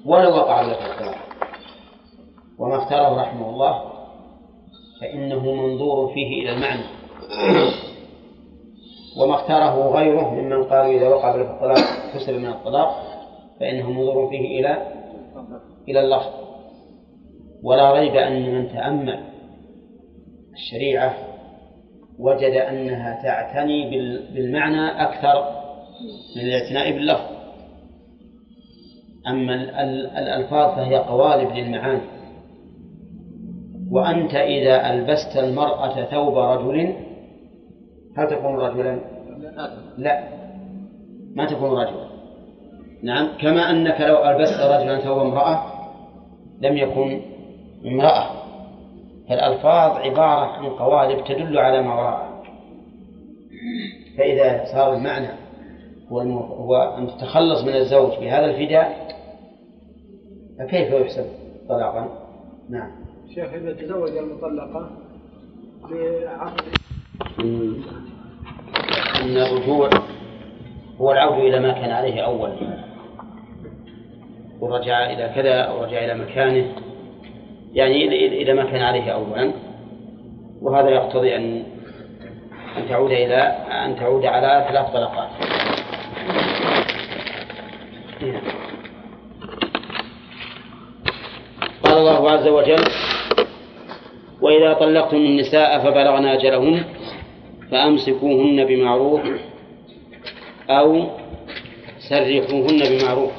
ولو وقع له الطلاق. وما اختاره رحمه الله فإنه منظور فيه إلى المعنى. وما اختاره غيره ممن قالوا إذا وقع له الطلاق حسب من الطلاق فإنه منظور فيه إلى إلى اللفظ. ولا ريب أن من تأمل الشريعة وجد أنها تعتني بالمعنى أكثر من الاعتناء باللفظ. أما الألفاظ فهي قوالب للمعاني. وأنت إذا ألبست المرأة ثوب رجل هل تكون رجلا؟ لا ما تكون رجلا. نعم كما أنك لو ألبست رجلا ثوب امرأة لم يكن امرأة فالألفاظ عبارة عن قوالب تدل على ما وراءها فإذا صار المعنى هو هو أن تتخلص من الزوج بهذا الفداء فكيف يحسب طلاقا؟ نعم. شيخ إذا تزوج المطلقة بعقد أن الرجوع هو العود إلى ما كان عليه أولا ورجع إلى كذا أو رجع إلى مكانه يعني إلى ما كان عليه أولا. وهذا يقتضي أن أن تعود إلى أن تعود على ثلاث طلقات. قال الله عز وجل وإذا طلقتم النساء فبلغن أجلهن فأمسكوهن بمعروف أو سرحوهن بمعروف.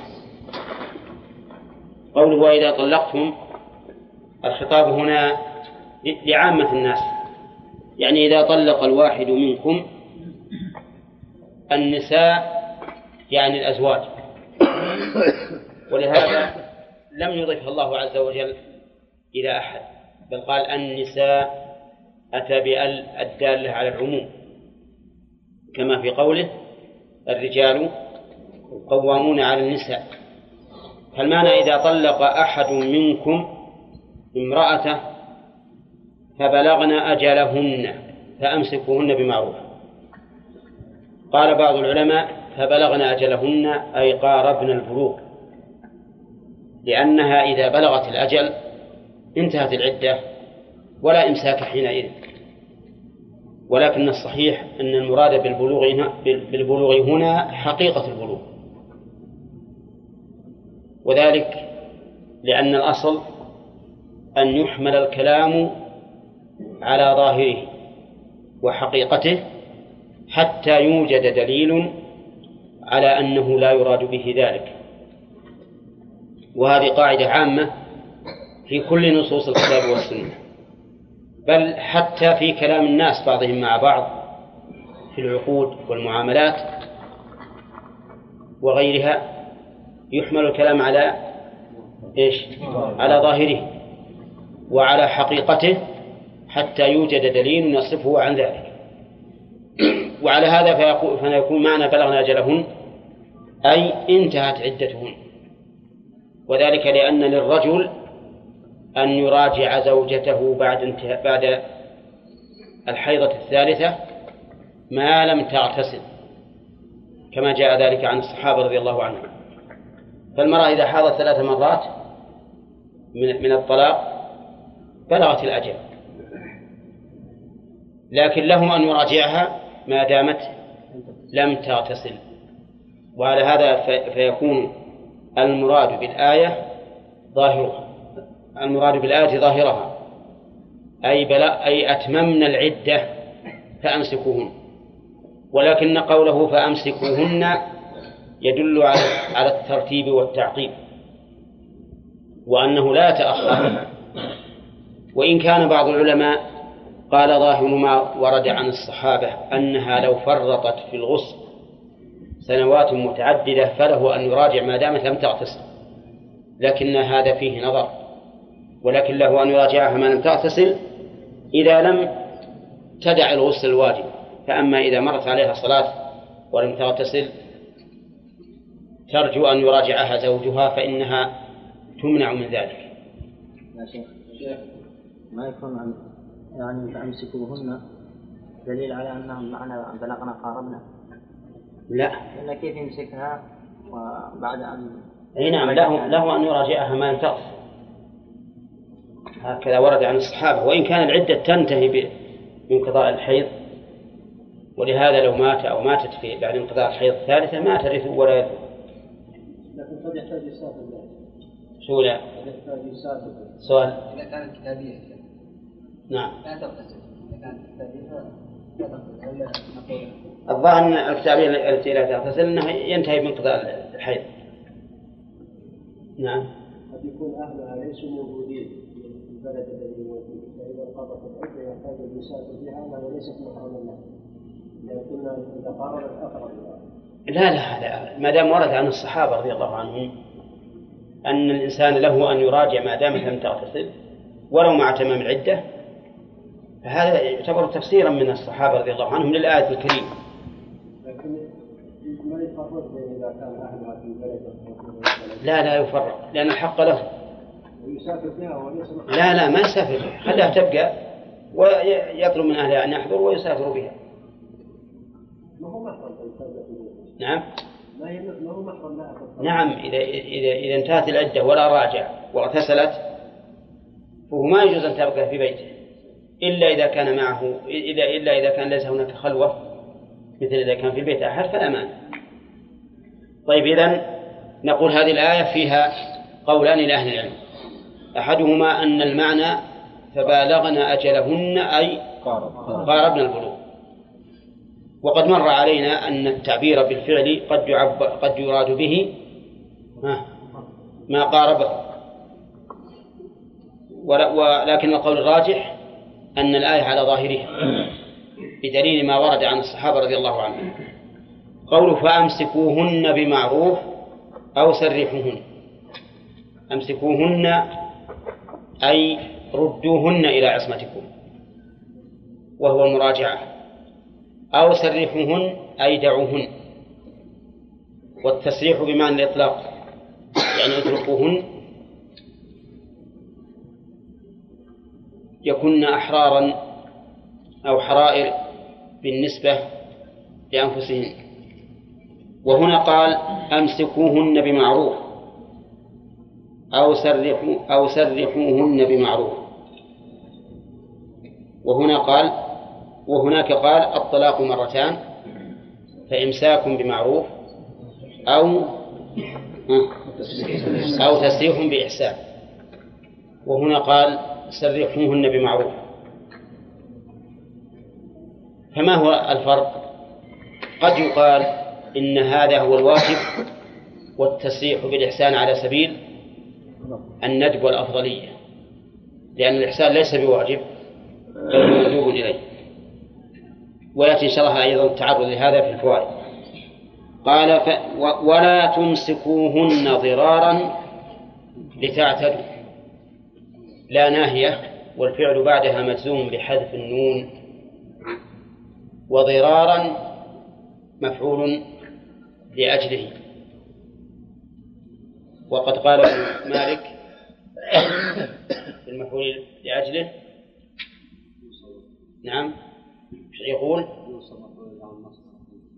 قوله وإذا طلقتم الخطاب هنا لعامة الناس. يعني إذا طلق الواحد منكم النساء يعني الأزواج. ولهذا لم يضف الله عز وجل إلى أحد بل قال النساء أتى بأل الدالة على العموم. كما في قوله الرجال قوامون على النساء. فالمعنى إذا طلق أحد منكم امرأته فبلغن أجلهن فأمسكوهن بمعروف. قال بعض العلماء فبلغن أجلهن أي قاربن البلوغ لأنها إذا بلغت الأجل انتهت العدة ولا إمساك حينئذ. ولكن الصحيح أن المراد بالبلوغ هنا, بالبلوغ هنا حقيقة البلوغ. وذلك لأن الأصل أن يحمل الكلام على ظاهره وحقيقته حتى يوجد دليل على أنه لا يراد به ذلك. وهذه قاعدة عامة في كل نصوص الكتاب والسنة. بل حتى في كلام الناس بعضهم مع بعض في العقود والمعاملات وغيرها يحمل الكلام على إيش؟ على ظاهره. وعلى حقيقته حتى يوجد دليل يصفه عن ذلك. وعلى هذا فيكون معنى بلغنا أجلهن أي انتهت عدتهن. وذلك لأن للرجل أن يراجع زوجته بعد انتهاء بعد الحيضة الثالثة ما لم تغتسل كما جاء ذلك عن الصحابة رضي الله عنهم. فالمرأة إذا حاضت ثلاث مرات من من الطلاق بلغت الأجل. لكن له أن يراجعها ما دامت لم تغتسل. وعلى هذا فيكون المراد بالآية ظاهرها. المراد بالآية ظاهرها. أي بلا أي أتممن العدة فأمسكوهن. ولكن قوله فأمسكوهن يدل على على الترتيب والتعقيب. وأنه لا يتأخر. وإن كان بعض العلماء قال ظاهر ما ورد عن الصحابة أنها لو فرطت في الغسل سنوات متعددة فله أن يراجع ما دامت لم تغتسل. لكن هذا فيه نظر. ولكن له أن يراجعها ما لم تغتسل إذا لم تدع الغسل الواجب. فأما إذا مرت عليها صلاة ولم تغتسل ترجو أن يراجعها زوجها فإنها تمنع من ذلك. ما يكون عن يعني فأمسكوهن دليل على أنهم معنا بلغنا قاربنا. لا. لأن كيف يمسكها وبعد أن أي نعم له, له أن يراجعها ما تغسل هكذا ورد عن الصحابة. وإن كان العدة تنتهي بانقضاء الحيض ولهذا لو مات أو ماتت في بعد انقضاء الحيض الثالثة ما ترث ولا يرث لكن قد يحتاج يسافر شو لا؟ قد يحتاج يسافر سؤال. إذا كانت كتابية. نعم. لا تغتسل إذا كانت كتابية لا تغتسل ولا نقول. الظاهر أن الكتابية التي لا تغتسل أنها ينتهي بانقضاء الحيض. نعم. قد يكون أهلها ليسوا موجودين في البلد الذي هو فيه. فإذا انقضت العدة يحتاج أن يسافر بها وهي ليست محرما له لكن إذا قارنت أقرب لها لا لا لا. ما دام ورد عن الصحابة رضي الله عنهم أن الإنسان له أن يراجع ما دامت لم تغتسل ولو مع تمام العدة فهذا يعتبر تفسيرا من الصحابة رضي الله عنهم للآية الكريمة. لكن ما يفرق بين إذا كان أهلها في بلد لا لا يفرق لأن الحق له لا لا ما يسافر خليها تبقى ويطلب من أهلها أن يحضروا ويسافروا بها. ما هو محرم. نعم. ما هو محرم. نعم إذا إذا إذا انتهت العدة ولا راجع واغتسلت فهو ما يجوز أن تبقى في بيته. إلا إذا كان معه إلا إلا إذا كان ليس هناك خلوة مثل إذا كان في البيت أحد فلا مانع. طيب إذا نقول هذه الآية فيها قولان لأهل العلم. أحدهما أن المعنى فبالغن أجلهن أي قاربن البلوغ. وقد مر علينا أن التعبير بالفعل قد يعب قد يراد به ما قاربه ولكن القول الراجح أن الآية على ظاهرها بدليل ما ورد عن الصحابة رضي الله عنهم. قوله فأمسكوهن بمعروف أو سرحوهن. أمسكوهن أي ردوهن إلى عصمتكم وهو المراجعة. أو سرحوهن أي دعوهن. والتسريح بمعنى الإطلاق يعني اتركوهن يكن أحرارا أو حرائر بالنسبة لأنفسهن. وهنا قال أمسكوهن بمعروف أو سرحوا أو سرحوهن بمعروف. وهنا قال وهناك قال الطلاق مرتان فإمساك بمعروف أو أو تسريح بإحسان. وهنا قال سرحوهن بمعروف. فما هو الفرق؟ قد يقال إن هذا هو الواجب والتسريح بالإحسان على سبيل الندب والأفضلية لأن الإحسان ليس بواجب بل مندوب إليه. ويأتي إن شاء الله أيضا التعرض لهذا في الفوائد. قال ف... ولا تمسكوهن ضرارا لتعتدوا. لا ناهية والفعل بعدها مجزوم بحذف النون وضرارا مفعول لأجله. وقد قال ابن مالك في المفعول لأجله. نعم. يقول؟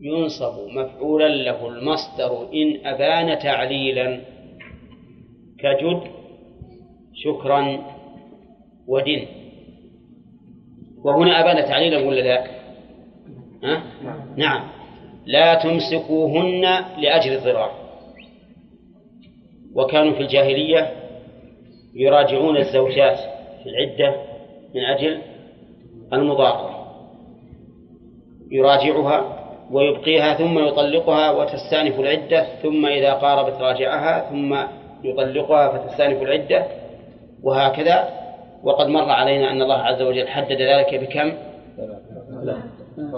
ينصب مفعولا له المصدر إن أبان تعليلا. كجد شكرا. ودن وهنا أبان تعليلا ولا لا؟ ها؟ نعم لا تمسكوهن لأجل الضرار وكانوا في الجاهلية يراجعون الزوجات في العدة من أجل المضارة يراجعها ويبقيها ثم يطلقها وتستأنف العدة ثم إذا قاربت راجعها ثم يطلقها فتستأنف العدة وهكذا وقد مر علينا أن الله عز وجل حدد ذلك بكم؟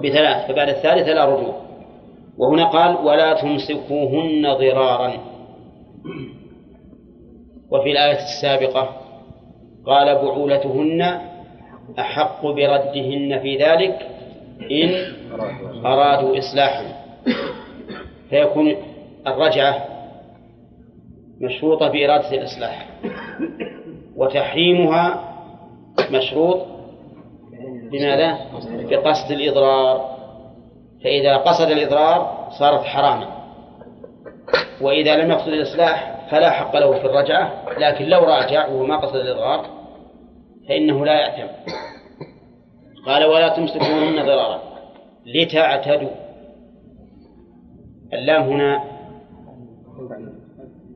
بثلاث فبعد الثالثة لا رجوع. وهنا قال ولا تمسكوهن ضرارا. وفي الآية السابقة قال بعولتهن أحق بردهن في ذلك إن أرادوا إصلاحا. فيكون الرجعة مشروطة بإرادة الإصلاح. وتحريمها مشروط بماذا؟ بقصد الإضرار. فإذا قصد الإضرار صارت حراما. وإذا لم يقصد الإصلاح فلا حق له في الرجعة لكن لو راجع وهو ما قصد الإضرار فإنه لا يأتم قال ولا تمسكوهن ضرارا. لتعتدوا. اللام هنا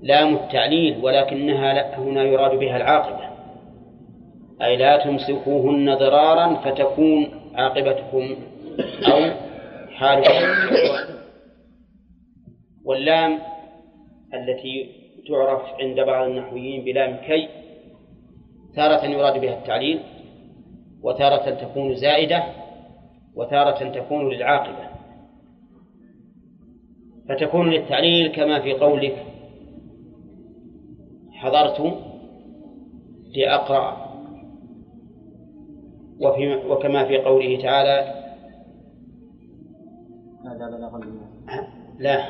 لام التعليل ولكنها هنا يراد بها العاقبة. أي لا تمسكوهن ضرارا فتكون عاقبتكم أو حالكم. واللام التي تعرف عند بعض النحويين بلام كي تارة يراد بها التعليل وتارة تكون زائدة وتارة تكون للعاقبة. فتكون للتعليل كما في قولك حضرت لأقرأ. وفي وكما في قوله تعالى لا.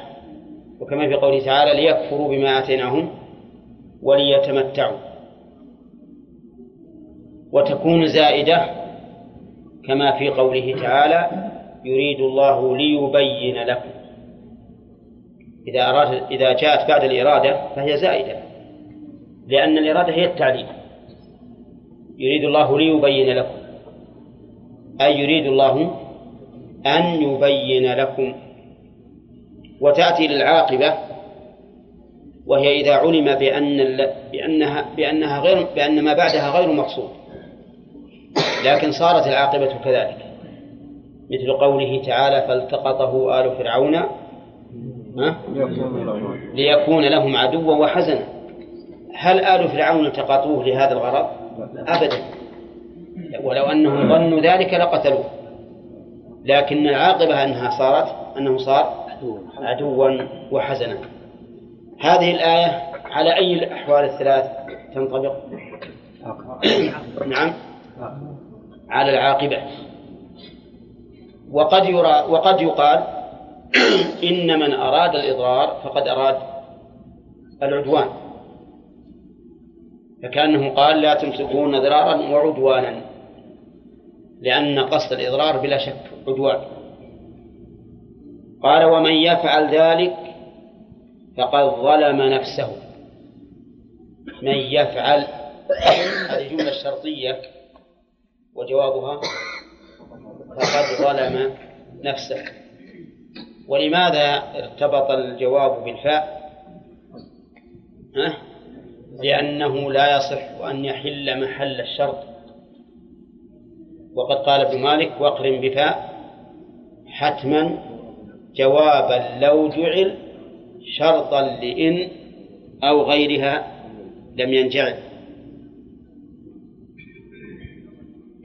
وكما في قوله تعالى ليكفروا بما آتيناهم وليتمتعوا. وتكون زائدة كما في قوله تعالى يريد الله ليبين لكم. إذا أراد إذا جاءت بعد الإرادة فهي زائدة. لأن الإرادة هي التعليم. يريد الله ليبين لكم. أي يريد الله أن يبين لكم وتأتي للعاقبة وهي إذا علم بأن بأنها بأنها غير بأن ما بعدها غير مقصود. لكن صارت العاقبة كذلك. مثل قوله تعالى فالتقطه آل فرعون ليكون لهم عدوا وحزنا. هل آل فرعون التقطوه لهذا الغرض؟ أبدا. ولو أنهم ظنوا ذلك لقتلوه. لكن العاقبة أنها صارت أنه صار عدوا وحزنا. هذه الآية على أي الأحوال الثلاث تنطبق؟ نعم. على العاقبة. وقد يرى وقد يقال إن من أراد الإضرار فقد أراد العدوان. فكأنه قال لا تمسكون ضرارا وعدوانا. لأن قصد الإضرار بلا شك عدوان. قال ومن يفعل ذلك فقد ظلم نفسه. من يفعل هذه جملة شرطية وجوابها فقد ظلم نفسه. ولماذا ارتبط الجواب بالفاء؟ ها؟ لأنه لا يصح أن يحل محل الشرط. وقد قال ابن مالك واقرن بفاء حتما جوابا لو جعل شرطا لإن أو غيرها لم ينجعل.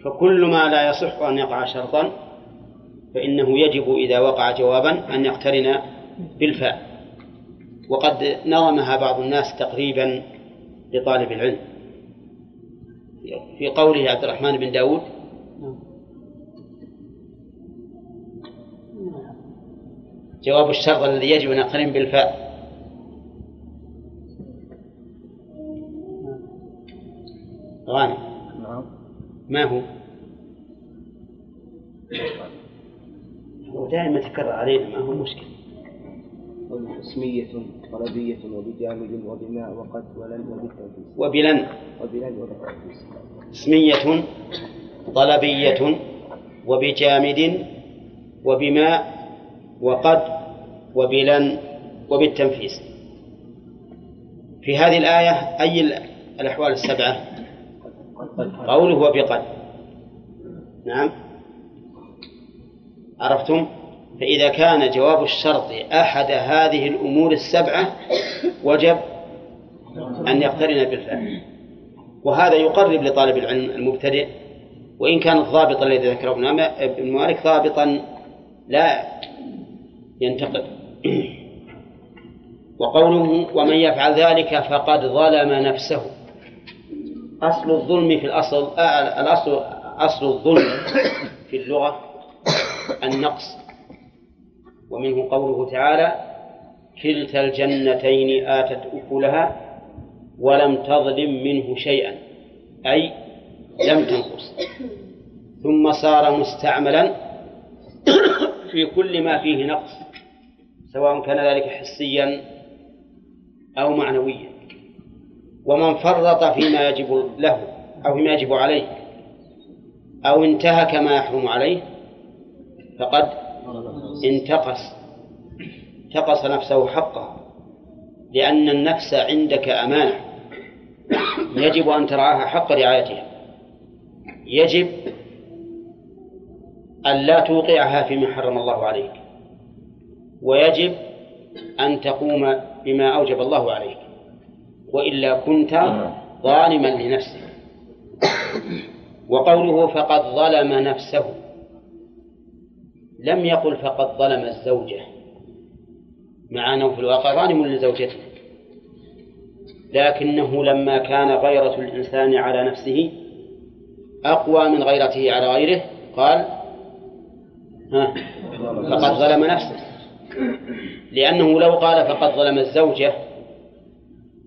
فكل ما لا يصح أن يقع شرطا فإنه يجب إذا وقع جوابا أن يقترن بالفاء. وقد نظمها بعض الناس تقريبا لطالب العلم. في قوله عبد الرحمن بن داود جواب الشرط الذي يجب أن يقترن بالفاء. غانم. نعم. ما هو؟ هو دائما تكرر علينا ما هو مشكل اسمية طلبية وبجامد وبما وقد ولن وبالتنفيس وبلن. وبلن وبالتنفيس اسمية طلبية وبجامد وبما وقد وبلن وبالتنفيذ. في هذه الآية أي الأحوال السبعة؟ قوله وبقد. نعم. عرفتم؟ فإذا كان جواب الشرط أحد هذه الأمور السبعة وجب أن يقترن بالفعل. وهذا يقرب لطالب العلم المبتدئ وإن كان الضابط الذي ذكره ابن مالك ضابطا لا ينتقد. وقوله ومن يفعل ذلك فقد ظلم نفسه. أصل الظلم في الأصل آه الأصل أصل الظلم في اللغة النقص. ومنه قوله تعالى كلتا الجنتين آتت أكلها ولم تظلم منه شيئا أي لم تنقص. ثم صار مستعملا في كل ما فيه نقص. سواء كان ذلك حسيا أو معنويا. ومن فرط فيما يجب له أو فيما يجب عليه أو انتهك ما يحرم عليه فقد انتقص انتقص نفسه حقه لأن النفس عندك أمانة. يجب أن ترعاها حق رعايتها. يجب أن لا توقعها فيما حرم الله عليك. ويجب أن تقوم بما أوجب الله عليك وإلا كنت ظالما لنفسك. وقوله فقد ظلم نفسه لم يقل فقد ظلم الزوجة. مع أنه في الواقع ظالم لزوجته. لكنه لما كان غيرة الإنسان على نفسه أقوى من غيرته على غيره قال ها فقد ظلم نفسه. لأنه لو قال فقد ظلم الزوجة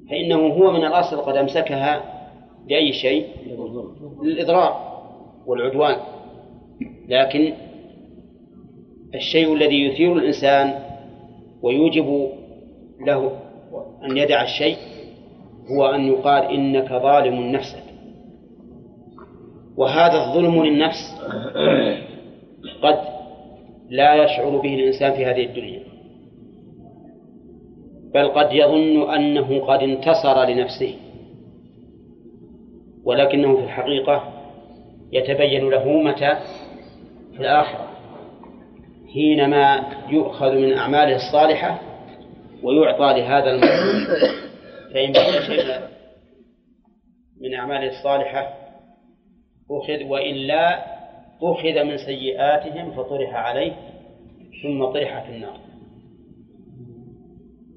فإنه هو من الأصل قد أمسكها بأي شيء؟ للإضرار والعدوان. لكن الشيء الذي يثير الإنسان ويوجب له أن يدع الشيء هو أن يقال إنك ظالم نفسك. وهذا الظلم للنفس قد لا يشعر به الإنسان في هذه الدنيا. بل قد يظن أنه قد انتصر لنفسه. ولكنه في الحقيقة يتبين له متى؟ في الآخرة. حينما يؤخذ من أعماله الصالحة ويعطى لهذا المظلوم فإن بقي شيء من أعماله الصالحة أخذ وإلا أخذ من سيئاتهم فطرح عليه ثم طرح في النار.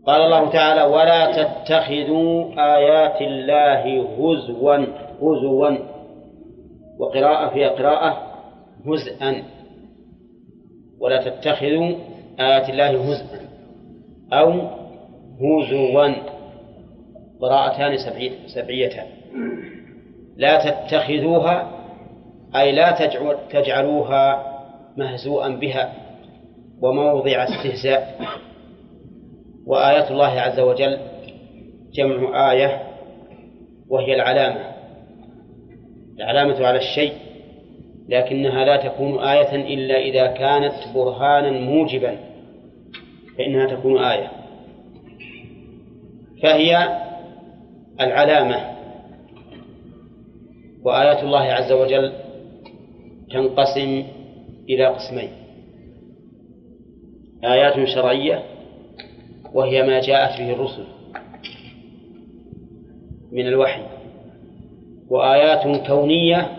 قال الله تعالى ولا تتخذوا آيات الله هزوا هزوا. وقراءة في قراءة هزءا. ولا تتخذوا آيات الله هزءا أو هزوا. قراءتان سبعيتان. لا تتخذوها أي لا تجعلوها مهزوءا بها وموضع استهزاء. وآيات الله عز وجل جمع آية وهي العلامة. العلامة على الشيء لكنها لا تكون آية إلا إذا كانت برهانا موجبا فإنها تكون آية. فهي العلامة. وآيات الله عز وجل تنقسم إلى قسمين. آيات شرعية وهي ما جاءت به الرسل من الوحي وآيات كونية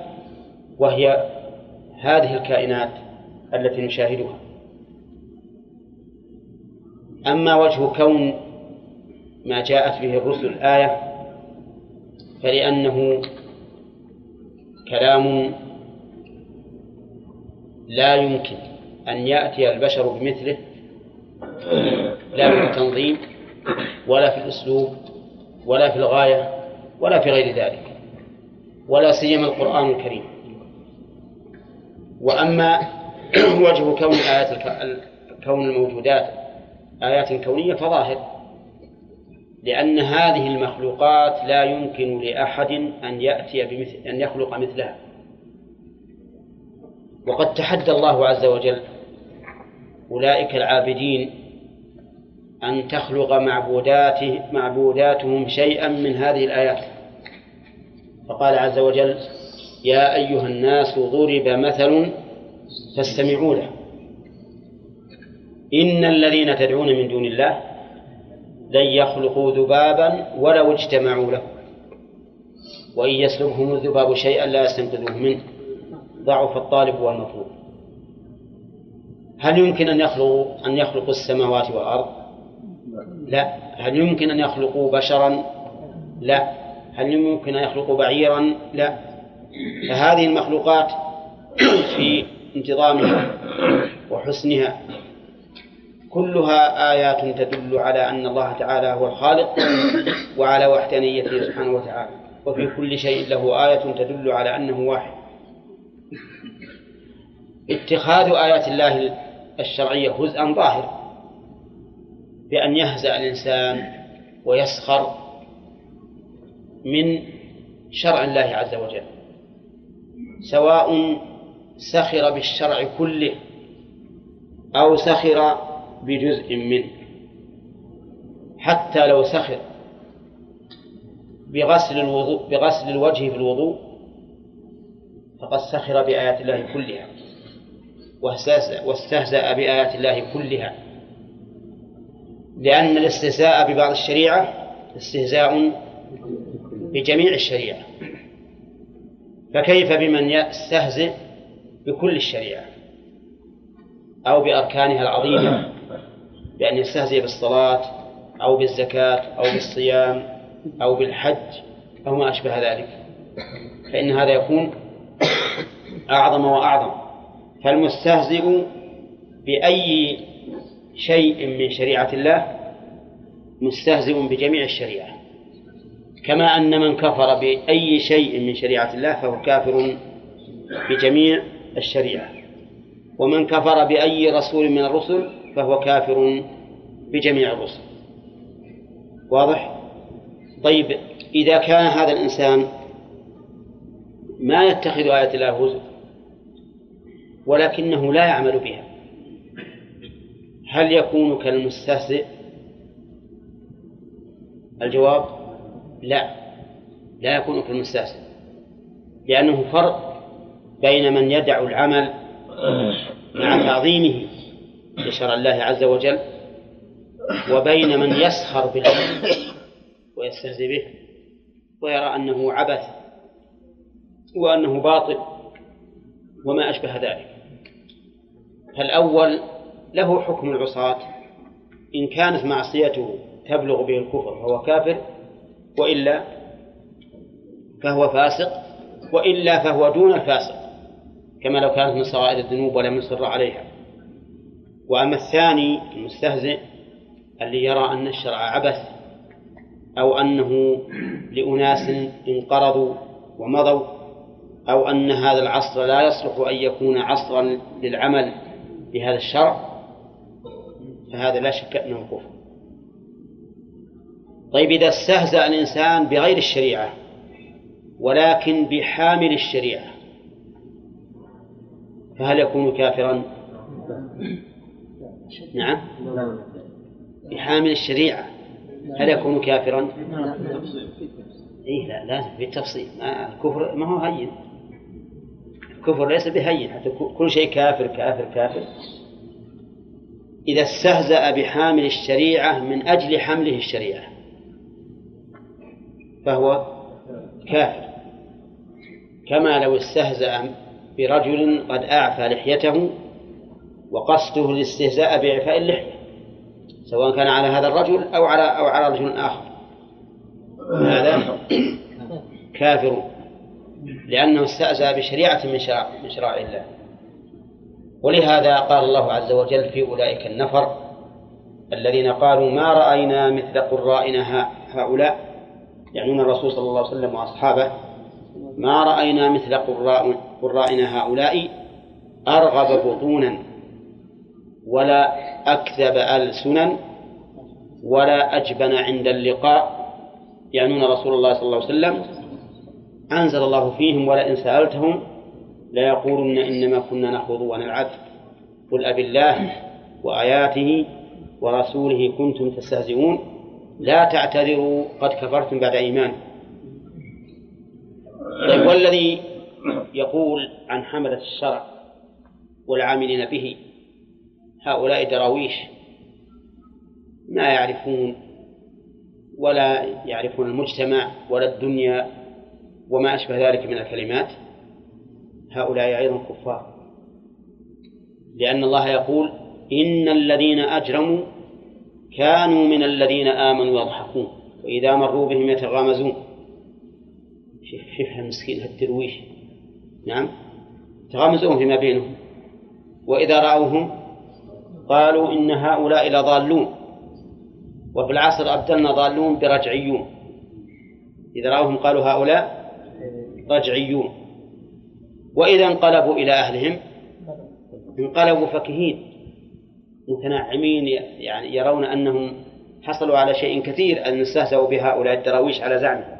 وهي هذه الكائنات التي نشاهدها. أما وجه كون ما جاءت به الرسل آية فلأنه كلام لا يمكن أن يأتي البشر بمثله لا في التنظيم ولا في الأسلوب ولا في الغاية ولا في غير ذلك ولا سيما القرآن الكريم وأما وجه كون آيات. كون الموجودات آيات كونية فظاهر لأن هذه المخلوقات لا يمكن لأحد أن يأتي بمثل أن يخلق مثلها وقد تحدى الله عز وجل أولئك العابدين أن تخلق معبوداته معبوداتهم شيئا من هذه الآيات. فقال عز وجل يا أيها الناس ضرب مثل فاستمعوا له. إن الذين تدعون من دون الله لن يخلقوا ذبابا ولو اجتمعوا له. وإن يسلبهم الذباب شيئا لا يستنقذوه منه. ضعف الطالب والمطلوب هل يمكن أن يخلقوا أن يخلقوا السماوات والأرض؟ لا هل يمكن أن يخلقوا بشرا؟ لا هل يمكن أن يخلقوا بعيرا؟ لا فهذه المخلوقات في انتظامها وحسنها كلها آيات تدل على أن الله تعالى هو الخالق وعلى وحدانيته سبحانه وتعالى وفي كل شيء له آية تدل على أنه واحد اتخاذ آيات الله الشرعية هزءا ظاهر بأن يهزأ الإنسان ويسخر من شرع الله عز وجل سواء سخر بالشرع كله أو سخر بجزء منه. حتى لو سخر بغسل الوضوء بغسل الوجه في الوضوء فقد سخر بآيات الله كلها. واستهزأ بآيات الله كلها. لأن الاستهزاء ببعض الشريعة استهزاء بجميع الشريعة. فكيف بمن يستهزئ بكل الشريعة؟ أو بأركانها العظيمة بأن يستهزئ بالصلاة أو بالزكاة أو بالصيام أو بالحج أو ما أشبه ذلك. فإن هذا يكون أعظم وأعظم. فالمستهزئ بأي شيء من شريعة الله مستهزئ بجميع الشريعة. كما أن من كفر بأي شيء من شريعة الله فهو كافر بجميع الشريعة. ومن كفر بأي رسول من الرسل فهو كافر بجميع الرسل. واضح؟ طيب إذا كان هذا الإنسان ما يتخذ آية الله هزء ولكنه لا يعمل بها هل يكون كالمستهزئ؟ الجواب لا لا يكون كالمستهزئ لأنه فرق بين من يدع العمل مع تعظيمه لشرع الله عز وجل وبين من يسخر به ويستهزئ به ويرى أنه عبث وأنه باطل وما أشبه ذلك. فالأول له حكم العصاة إن كانت معصيته تبلغ به الكفر فهو كافر وإلا فهو فاسق وإلا فهو دون الفاسق كما لو كانت من صغائر الذنوب ولم يصر عليها. وأما الثاني المستهزئ اللي يرى أن الشرع عبث أو أنه لأناس انقرضوا ومضوا أو أن هذا العصر لا يصلح أن يكون عصرا للعمل بهذا الشرع فهذا لا شك أنه كفر طيب إذا استهزأ الإنسان بغير الشريعة ولكن بحامل الشريعة فهل يكون كافرا؟ نعم بحامل الشريعة هل يكون كافرا؟ إيه لا لازم في تفصيل الكفر ما هو هين الكفر ليس بهين حتى كل شيء كافر كافر كافر. إذا استهزأ بحامل الشريعة من أجل حمله الشريعة فهو كافر. كما لو استهزأ برجل قد أعفى لحيته وقصده الاستهزاء بإعفاء اللحية سواء كان على هذا الرجل أو على أو على رجل آخر. هذا كافر. لأنه استأذى بشريعة من شرائع من شرائع الله. ولهذا قال الله عز وجل في أولئك النفر الذين قالوا ما رأينا مثل قرائنا هؤلاء. يعنون الرسول صلى الله عليه وسلم وأصحابه ما رأينا مثل قراء قرائنا هؤلاء أرغب بطونا ولا أكذب ألسنا ولا أجبن عند اللقاء. يعنون رسول الله صلى الله عليه وسلم أنزل الله فيهم ولئن سألتهم ليقولن إنما كنا نخوض ونلعب. قل أب الله وآياته ورسوله كنتم تستهزئون. لا تعتذروا قد كفرتم بعد إيمان. طيب والذي يقول عن حملة الشرع والعاملين به هؤلاء دراويش ما يعرفون ولا يعرفون المجتمع ولا الدنيا وما أشبه ذلك من الكلمات هؤلاء أيضا كفار. لأن الله يقول إن الذين أجرموا كانوا من الذين آمنوا يضحكون وإذا مروا بهم يتغامزون. شوف شوف المسكين هالدرويش نعم. يتغامزون فيما بينهم. وإذا رأوهم قالوا إن هؤلاء لضالون. وفي العصر أبدلنا ضالون برجعيون. إذا رأوهم قالوا هؤلاء رجعيون وإذا انقلبوا إلى أهلهم انقلبوا فكهين متنعمين يعني يرون أنهم حصلوا على شيء كثير أن استهزأوا بهؤلاء الدراويش على زعمهم.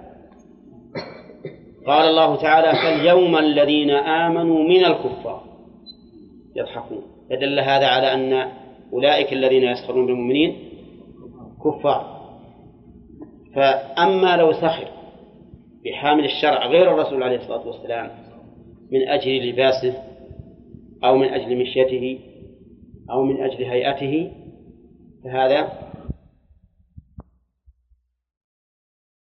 قال الله تعالى فاليوم الذين آمنوا من الكفار يضحكون. فدل هذا على أن أولئك الذين يسخرون بالمؤمنين كفار. فأما لو سخر بحامل الشرع غير الرسول عليه الصلاة والسلام من أجل لباسه أو من أجل مشيته أو من أجل هيئته فهذا